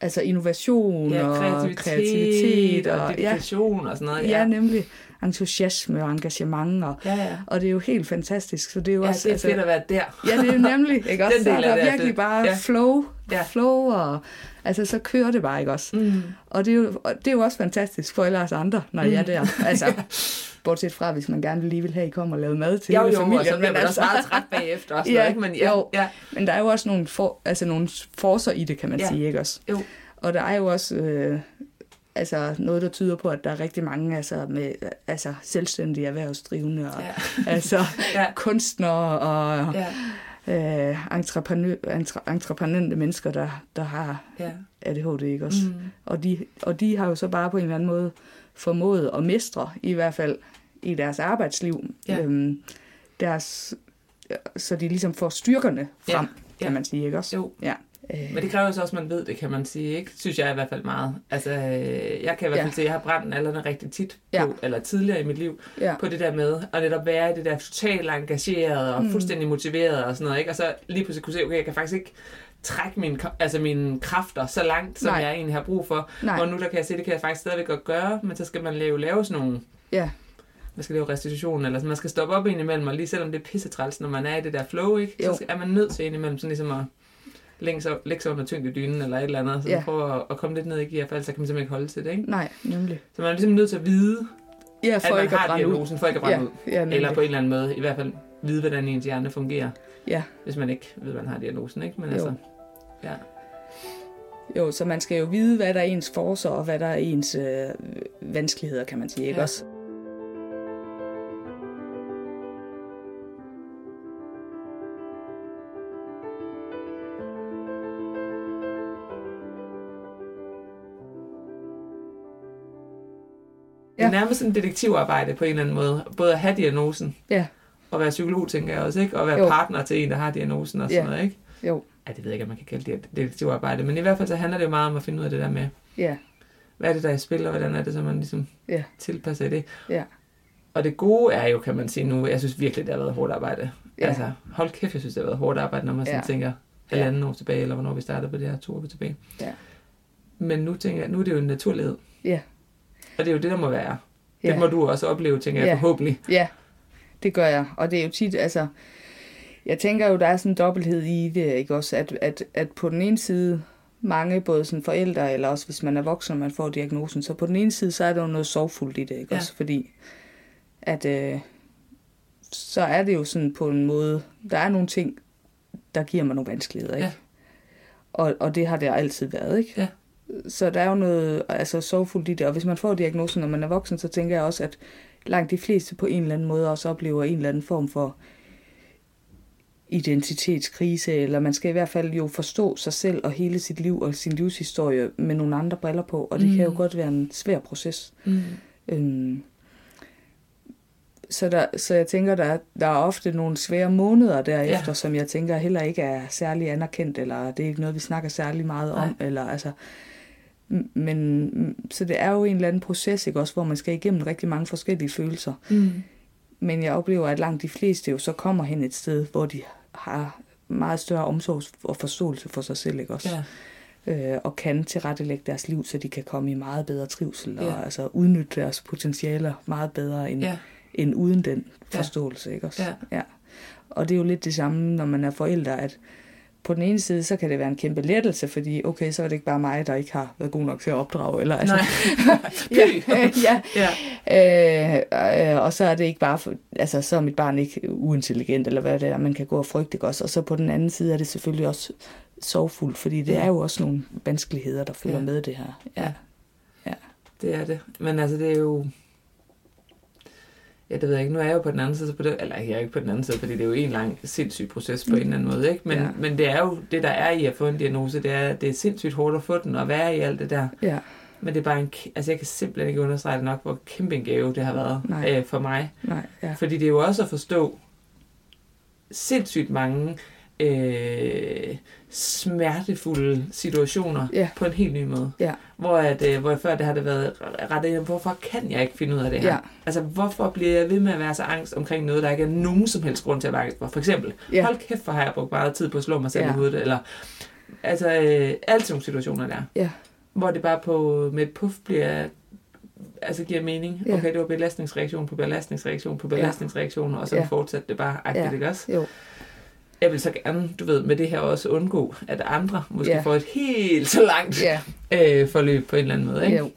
altså innovation ja, og kreativitet, kreativitet. og, Og, ja, dedikation og sådan noget. ja, nemlig entusiasme og engagement. Og, ja, ja. og det er jo helt fantastisk. Så det er jo Ja, også, det er fedt at være der. Ja, det er nemlig, ikke også? Den del er der det er virkelig fedt. bare Ja. flow, Ja. flow, og altså så kører det bare, ikke også? Mm. Og det er jo, og det er jo også fantastisk for alle os andre, når I er Mm. der. Altså, bortset fra, hvis man gerne lige vil have, at I kommer og lave mad til Jo, hele jo, og familien. så bliver også altså- meget træt bagefter. Og sådan Ja, noget, ikke? Men ja, jo. ja, Men der er jo også nogle, for, altså nogle forser i det, kan man ja. sige, ikke også? Jo. Og der er jo også øh, altså noget, der tyder på, at der er rigtig mange altså, med, altså, selvstændige erhvervsdrivende og ja, altså, ja, kunstnere og ja, øh, entreprenø, entre, entreprenante mennesker, der, der har ja. ADHD, ikke også? Mm. Og, de, og de har jo så bare på en eller anden måde formået at mestre, i hvert fald i deres arbejdsliv, Ja. øhm, deres, så de ligesom får styrkerne Ja, frem, ja. kan man sige, ikke også? Jo. Ja. Øh, Men det kræver jo så også, at man ved det, kan man sige. Ikke? Synes jeg i hvert fald meget. Altså, øh, jeg kan i hvert fald Ja. se, at jeg har brændt nallerne rigtig tit på, Ja. eller tidligere i mit liv, ja. på det der med at netop være i det der totalt engageret og Mm. fuldstændig motiveret og sådan noget. Ikke? Og så lige pludselig kunne se, okay, jeg kan faktisk ikke trække mine, altså mine kræfter så langt, som Nej. jeg egentlig har brug for. Nej, Og nu der kan jeg se, det kan jeg faktisk stadigvæk godt gøre, men så skal man lave, lave sådan nogle ja. man skal lave restitution, eller sådan, man skal stoppe op indimellem, og lige selvom det er pissetræls, når man er i det der flow, ikke? Jo. så er man nødt til indimellem sådan ligesom at lægge sig, lægge sig under tyngdedynen, eller et eller andet, så Ja. man prøver at, at, komme lidt ned i gear, for ellers så kan man simpelthen ikke holde til det, ikke? Nej, nemlig. Så man er ligesom nødt til at vide, Ja, at for man ikke at har brænde ud. diagnosen, for ikke at brænde Ja, ud. ja, nemlig. Eller på en eller anden måde, i hvert fald vide, hvordan ens hjerne fungerer, Ja, hvis man ikke ved, man har diagnosen, ikke? Men Jo. altså, ja. jo, så man skal jo vide, hvad der er ens forser, og hvad der er ens øh, vanskeligheder, kan man sige, ikke Ja. også? Det er Ja. nærmest en detektivarbejde på en eller anden måde. Både at have diagnosen, Ja. og være psykolog, tænker jeg også, ikke? Og være Jo. partner til en, der har diagnosen og sådan Ja. noget, ikke? Jo, Ja, det ved jeg ikke, om man kan kalde det detektivarbejde, men i hvert fald så handler det jo meget om at finde ud af det der med, ja. hvad er det, der er i spil, og hvordan er det, så man ligesom Ja. tilpasser det. Ja. Og det gode er jo, kan man sige nu, jeg synes virkelig, det har været hårdt arbejde. Ja. Altså, hold kæft, jeg synes, det har været hårdt arbejde, når man sådan Ja. tænker halvanden år tilbage, eller hvornår vi startede på det her to år tilbage. Ja. Men nu tænker jeg, nu er det jo en naturlighed. Ja. Og det er jo det, der må være. Det Ja. må du også opleve, tænker jeg, Ja. forhåbentlig. Ja, det gør jeg. Og det er jo tit, altså... Jeg tænker jo, der er sådan en dobbelthed i det, ikke også? At, at, at på den ene side, mange, både sådan forældre, eller også hvis man er voksen, og man får diagnosen, så på den ene side, så er der jo noget sorgfuldt i det, ikke Ja. også? Fordi at øh, så er det jo sådan på en måde, der er nogle ting, der giver mig nogle vanskeligheder, ikke? Ja. Og, og det har det altid været, ikke? Ja. Så der er jo noget altså, sorgfuldt i det, og hvis man får diagnosen, når man er voksen, så tænker jeg også, at langt de fleste på en eller anden måde også oplever en eller anden form for identitetskrise, eller man skal i hvert fald jo forstå sig selv og hele sit liv og sin livshistorie med nogle andre briller på, og det mm. kan jo Mm. godt være en svær proces. Mm. Øhm, så, der, så jeg tænker, der, er- der er ofte nogle svære måneder derefter, Ja. som jeg tænker heller ikke er særlig anerkendt, eller det er ikke noget, vi snakker særlig meget om. Eller, altså, m- men så det er jo en eller anden proces, ikke også, hvor man skal igennem rigtig mange forskellige følelser. Mm. Men jeg oplever, at langt de fleste jo så kommer hen et sted, hvor de har meget større omsorg og forståelse for sig selv, ikke også? Ja. øh, og kan tilrettelægge deres liv, så de kan komme i meget bedre trivsel, og Ja. altså udnytte deres potentialer meget bedre end, Ja. end uden den forståelse. Ikke også? Ja. Ja. Og det er jo lidt det samme, når man er forældre, at på den ene side, så kan det være en kæmpe lettelse, fordi okay, så er det ikke bare mig, der ikke har været god nok til at opdrage. Eller, altså, Nej. ja, ja. ja. Øh, øh, og så er det ikke bare, for, altså så er mit barn ikke uintelligent, eller hvad det er, man kan gå og frygte, også? Og så på den anden side er det selvfølgelig også sorgfuldt, fordi det er jo også nogle vanskeligheder, der følger Ja. med det her. Ja. Ja. Det er det. Men altså, det er jo... Ja, det ved jeg ikke. Nu er jeg jo på den anden side, så på det, eller jeg er ikke på den anden side, fordi det er jo en lang sindssyg proces på en eller anden måde, ikke? Men, Ja. men det er jo, det der er i at få en diagnose, det er, det er sindssygt hårdt at få den og være i alt det der. Ja, Men det er bare en, altså jeg kan simpelthen ikke understrege det nok, hvor kæmpe en gave det har været Nej. øh, for mig. nej, ja. Fordi det er jo også at forstå sindssygt mange øh, smertefulde situationer Ja. på en helt ny måde. Ja. Hvor, at, øh, hvor jeg før det har det været ind, hvorfor kan jeg ikke finde ud af det her? Ja. Altså, hvorfor bliver jeg ved med at være så angst omkring noget, der ikke er nogen som helst grund til at være angst for? For eksempel, Ja. hold kæft, for har jeg brugt meget tid på at slå mig selv Ja. i hovedet, eller altså, øh, alle sådan situationer der. Ja. Hvor det bare på, med et puff bliver altså giver mening. Ja. Okay, det var belastningsreaktion på belastningsreaktion på belastningsreaktion, og så Ja. fortsatte det bare agtigt, Ja. ikke også? Jo, Jeg vil så gerne, du ved, med det her også undgå, at andre måske Ja. får et helt så langt ja, øh, forløb på en eller anden måde, ikke? jo.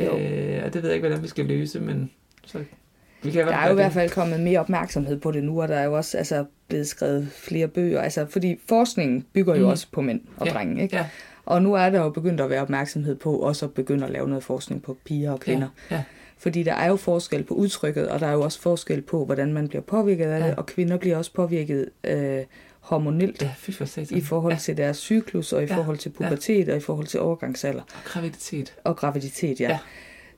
jo. Øh, og det ved jeg ikke, hvordan vi skal løse, men så vi kan Der er jo i hvert fald kommet mere opmærksomhed på det nu, og der er jo også altså, blevet skrevet flere bøger. Altså, fordi forskningen bygger jo mm. også på mænd og Ja, drenge, ikke? Ja, Og nu er der jo begyndt at være opmærksomhed på også at begynde at lave noget forskning på piger og kvinder. Ja, ja. Fordi der er jo forskel på udtrykket, og der er jo også forskel på, hvordan man bliver påvirket af Ja. det, og kvinder bliver også påvirket øh, hormonelt ja, for i forhold ja. til deres cyklus, og i Ja. forhold til pubertet, og i forhold til overgangsalder Og graviditet. og graviditet, ja. Ja. ja.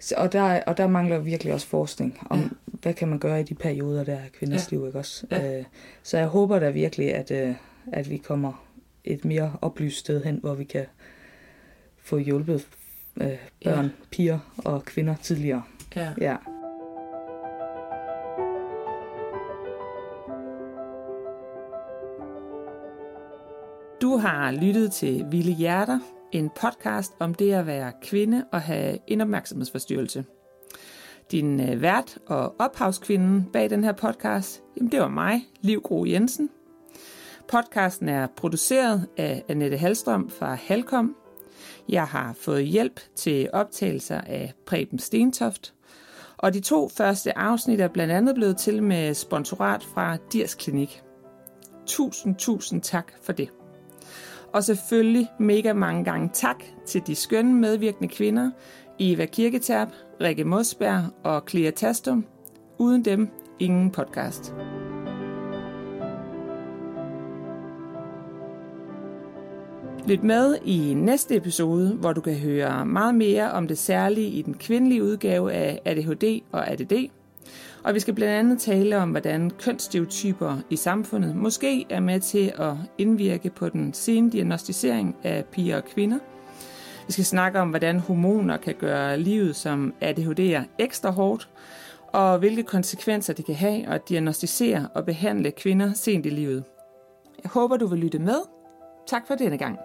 Så, og, der, og der mangler virkelig også forskning om, Ja. ja. hvad kan man gøre i de perioder der af kvinders Ja. liv, ikke også? Ja. Øh, så jeg håber da virkelig, at, øh, at vi kommer et mere oplyst sted hen, hvor vi kan få hjulpet øh, børn, Ja. piger og kvinder tidligere. Ja. Ja. Har lyttet til Vilde Hjerter, en podcast om det at være kvinde og have en opmærksomhedsforstyrrelse. Din øh, vært og ophavskvinden bag den her podcast, jamen det var mig, Liv Gro Jensen. Podcasten er produceret af Annette Halstrøm fra Halkom. Jeg har fået hjælp til optagelser af Preben Stentoft. Og de to første afsnit er blandt andet blevet til med sponsorat fra Dirs Klinik. Tusind, tusind tak for det. Og selvfølgelig mega mange gange tak til de skønne medvirkende kvinder, Eva Kirketab, Rikke Mosberg og Clea Tastum. Uden dem, ingen podcast. Lyt med i næste episode, hvor du kan høre meget mere om det særlige i den kvindelige udgave af ADHD og ADD. Og vi skal blandt andet tale om, hvordan kønsstereotyper i samfundet måske er med til at indvirke på den sene diagnostisering af piger og kvinder. Vi skal snakke om, hvordan hormoner kan gøre livet som ADHD'er ekstra hårdt, og hvilke konsekvenser det kan have at diagnostisere og behandle kvinder sent i livet. Jeg håber, du vil lytte med. Tak for denne gang.